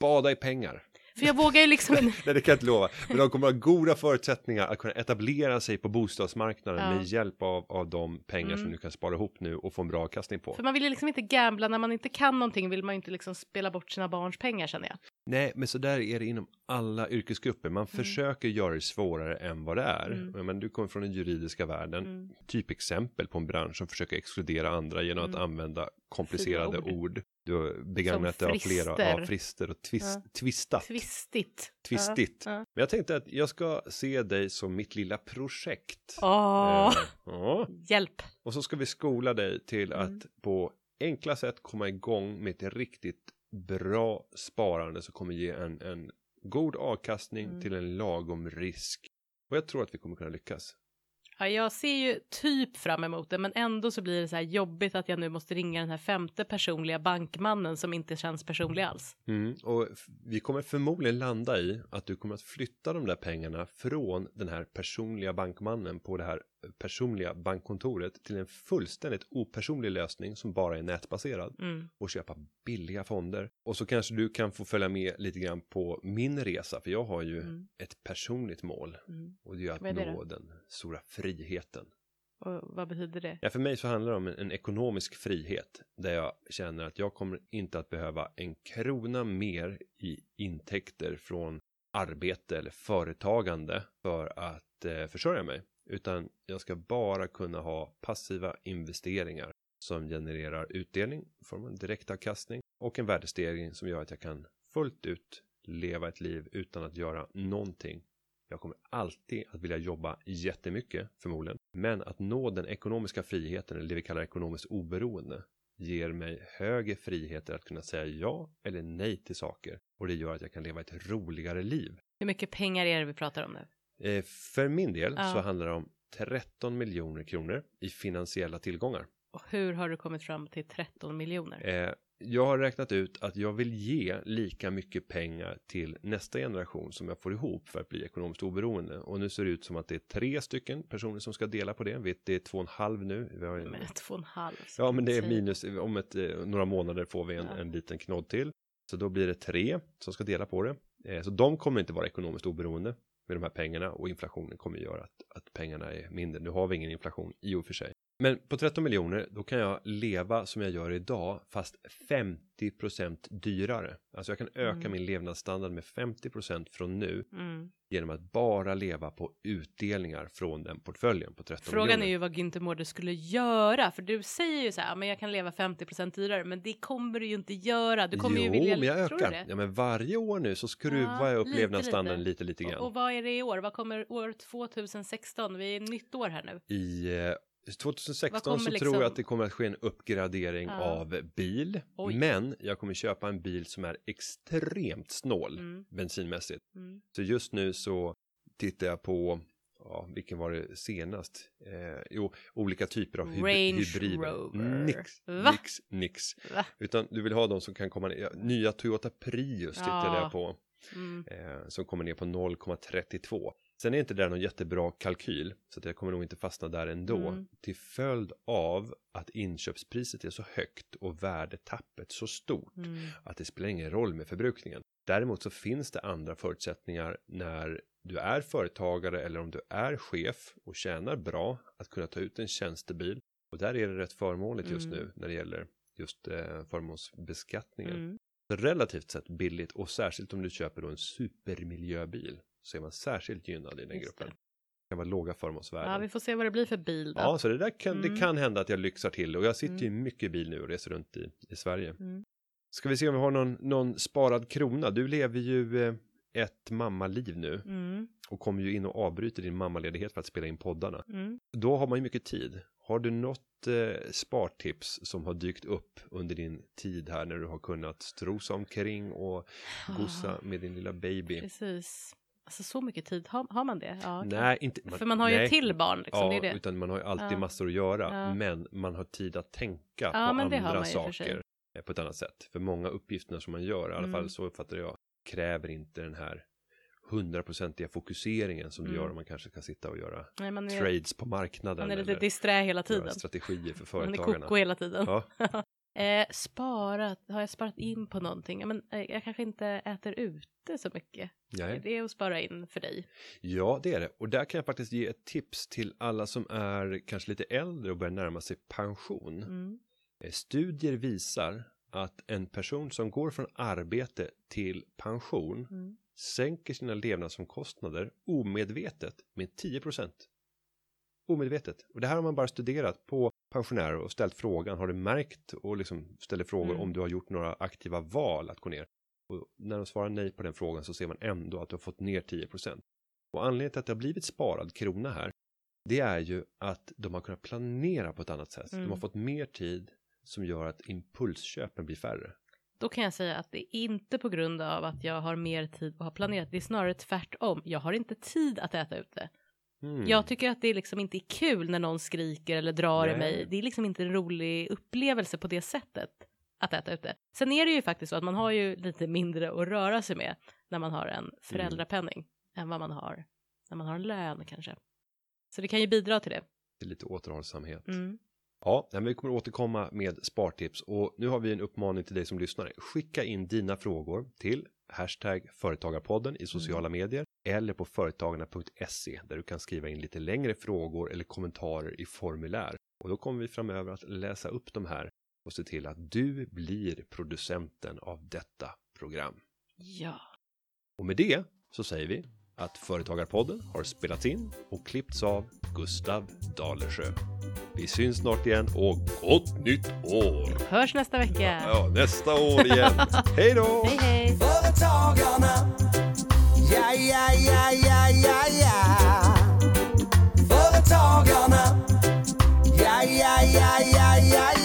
bada i pengar. För jag vågar ju liksom inte. Nej, det kan jag inte lova. Men de kommer ha goda förutsättningar att kunna etablera sig på bostadsmarknaden Ja. med hjälp av, av de pengar som Mm. du kan spara ihop nu och få en bra avkastning på. För man vill ju liksom inte gambla när man inte kan någonting vill man ju inte liksom spela bort sina barns pengar känner jag. Nej, men så där är det inom alla yrkesgrupper. Man försöker göra det svårare än vad det är. Mm. Men du kommer från den juridiska världen. Mm. Typexempel på en bransch som försöker exkludera andra genom att Mm. använda komplicerade ord. ord. Du har begagnat dig av flera ja, frister och twist, Ja. twistat. Tvistigt. Twistigt. Ja. Men jag tänkte att jag ska se dig som mitt lilla projekt. Åh, Eh, ja. hjälp. Och så ska vi skola dig till Mm. att på enkla sätt komma igång med ett riktigt bra sparande som kommer ge en, en god avkastning Mm. till en lagom risk. Och jag tror att vi kommer kunna lyckas. Ja, jag ser ju typ fram emot det, men ändå så blir det så här jobbigt att jag nu måste ringa den här femte personliga bankmannen som inte känns personlig alls. Mm. Och vi kommer förmodligen landa i att du kommer att flytta de där pengarna från den här personliga bankmannen på det här personliga bankkontoret till en fullständigt opersonlig lösning som bara är nätbaserad. Mm. och köpa billiga fonder. Och så kanske du kan få följa med lite grann på min resa, för jag har ju Mm. ett personligt mål Mm. och det är att är det nå den stora friheten. Och vad betyder det? Ja, för mig så handlar det om en, en ekonomisk frihet där jag känner att jag kommer inte att behöva en krona mer i intäkter från arbete eller företagande för att eh, försörja mig, utan jag ska bara kunna ha passiva investeringar som genererar utdelning i form av direktavkastning och en värdestegring som gör att jag kan fullt ut leva ett liv utan att göra någonting. Jag kommer alltid att vilja jobba jättemycket förmodligen, men att nå den ekonomiska friheten eller det vi kallar ekonomiskt oberoende ger mig högre friheter att kunna säga ja eller nej till saker och det gör att jag kan leva ett roligare liv. Hur mycket pengar är det vi pratar om nu? Eh, för min del Ja. så handlar det om 13 miljoner kronor i finansiella tillgångar. Och hur har du kommit fram till 13 miljoner? Eh, jag har räknat ut att jag vill ge lika mycket pengar till nästa generation som jag får ihop för att bli ekonomiskt oberoende. Och nu ser det ut som att det är tre stycken personer som ska dela på det. Vet, det är två och en halv nu. Vi har ju- Med två och en halv. Ja, men det är Säg. minus. Om ett, eh, några månader får vi en, Ja. en liten knodd till. Så då blir det tre som ska dela på det. Så de kommer inte vara ekonomiskt oberoende med de här pengarna och inflationen kommer göra att, att pengarna är mindre. Nu har vi ingen inflation i och för sig. Men på 13 miljoner då kan jag leva som jag gör idag fast 50% dyrare. Alltså jag kan öka Mm. min levnadsstandard med 50% från nu Mm. genom att bara leva på utdelningar från den portföljen på 13 Frågan miljoner. är ju vad Günther Mårder skulle göra, för du säger ju så här, men jag kan leva 50% dyrare, men det kommer du ju inte göra. Du kommer jo, ju vilja, men jag ökar. Ja, men varje år nu så skruvar Ja, jag upp lite, levnadsstandarden lite. lite, lite, lite Och, grann. och vad är det i år? Vad kommer år 2016? Vi är nytt år här nu. I eh, 2016 Vad kommer så liksom- tror jag att det kommer att ske en uppgradering Ja. av bil. Oj. Men jag kommer köpa en bil som är extremt snål Mm. bensinmässigt. Mm. Så just nu så tittar jag på Ja, vilken var det senast? Eh, jo, olika typer av hybrid, Range hybrider. Rover. Nix, Va? nix, nix. Va? Utan du vill ha de som kan komma ner. Nya Toyota Prius tittade Ja. jag på. Mm. eh, som kommer ner på 0,32. Sen är inte det någon jättebra kalkyl så att jag kommer nog inte fastna där ändå Mm. till följd av att inköpspriset är så högt och värdetappet så stort Mm. att det spelar ingen roll med förbrukningen. Däremot så finns det andra förutsättningar när du är företagare eller om du är chef och tjänar bra att kunna ta ut en tjänstebil och där är det rätt förmånligt just Mm. nu när det gäller just eh, förmånsbeskattningen Mm. relativt sett billigt och särskilt om du köper då en supermiljöbil så är man särskilt gynnad i den Just gruppen. det. Det kan vara låga förmånsvärden. Ja, vi får se vad det blir för bil då. Ja, så det där kan, Mm. det kan hända att jag lyxar till och jag sitter ju Mm. mycket i bil nu och reser runt i, i Sverige. Mm. Ska vi se om vi har någon, någon sparad krona. Du lever ju eh, ett mammaliv nu Mm. och kommer ju in och avbryter din mammaledighet för att spela in poddarna. Mm. Då har man ju mycket tid. Har du något eh, spartips som har dykt upp under din tid här när du har kunnat strosa omkring och gossa Ah, med din lilla baby? Precis. Alltså så mycket tid, har, har man det? Ja. Nej, inte. För man har ju nej. ett till barn liksom, Ja, det det. utan man har ju alltid Ja. massor att göra. Men man har tid att tänka på det andra man ju saker eh, på ett annat sätt. För många uppgifterna som man gör, i alla Mm. fall så uppfattar jag, kräver inte den här hundraprocentiga fokuseringen som du Mm. gör om man kanske kan sitta och göra Nej, man är, trades på marknaden. man är lite disträ hela tiden. strategier för Man är företagarna. koko hela tiden. Ja, Eh, sparat, har jag sparat in på någonting? Men, eh, jag kanske inte äter ute så mycket. Är nej. det att spara in för dig? ja, det är det. Och där kan jag faktiskt ge ett tips till alla som är kanske lite äldre och börjar närma sig pension. Mm. Eh, Studier visar att en person som går från arbete till pension Mm. sänker sina levnadsomkostnader omedvetet med 10% Omedvetet. Och det här har man bara studerat på pensionärer och ställt frågan. Har du märkt och liksom ställer frågor Mm. om du har gjort några aktiva val att gå ner? Och när de svarar nej på den frågan så ser man ändå att du har fått ner 10% Och anledningen till att det har blivit sparad krona här. Det är ju att de har kunnat planera på ett annat sätt. De har Mm. fått mer tid som gör att impulsköpen blir färre. Då kan jag säga att det är inte på grund av att jag har mer tid och har planerat. Det är snarare tvärtom. Jag har inte tid att äta ute. Mm. Jag tycker att det liksom inte är kul när någon skriker eller drar i Nej. mig. Det är liksom inte en rolig upplevelse på det sättet att äta ute. Sen är det ju faktiskt så att man har ju lite mindre att röra sig med när man har en föräldrapenning än vad man har när man har en lön kanske. Så det kan ju bidra till det. Det är lite återhållsamhet. Mm. Ja, men vi kommer återkomma med spartips och nu har vi en uppmaning till dig som lyssnar. Skicka in dina frågor till hashtag företagarpodden i sociala medier eller på företagarna.se där du kan skriva in lite längre frågor eller kommentarer i formulär. Och då kommer vi framöver att läsa upp de här och se till att du blir producenten av detta program. Ja. Och med det så säger vi att Företagarpodden har spelats in och klippts av Gustav Dalersjö. Vi syns snart igen och gott nytt år! Hörs nästa vecka. Ja, nästa år igen. Hej då! Hej hej. Yeah, yeah, yeah, yeah, yeah, yeah. For the tall Företagarna. Ja, Yeah yeah yeah yeah yeah.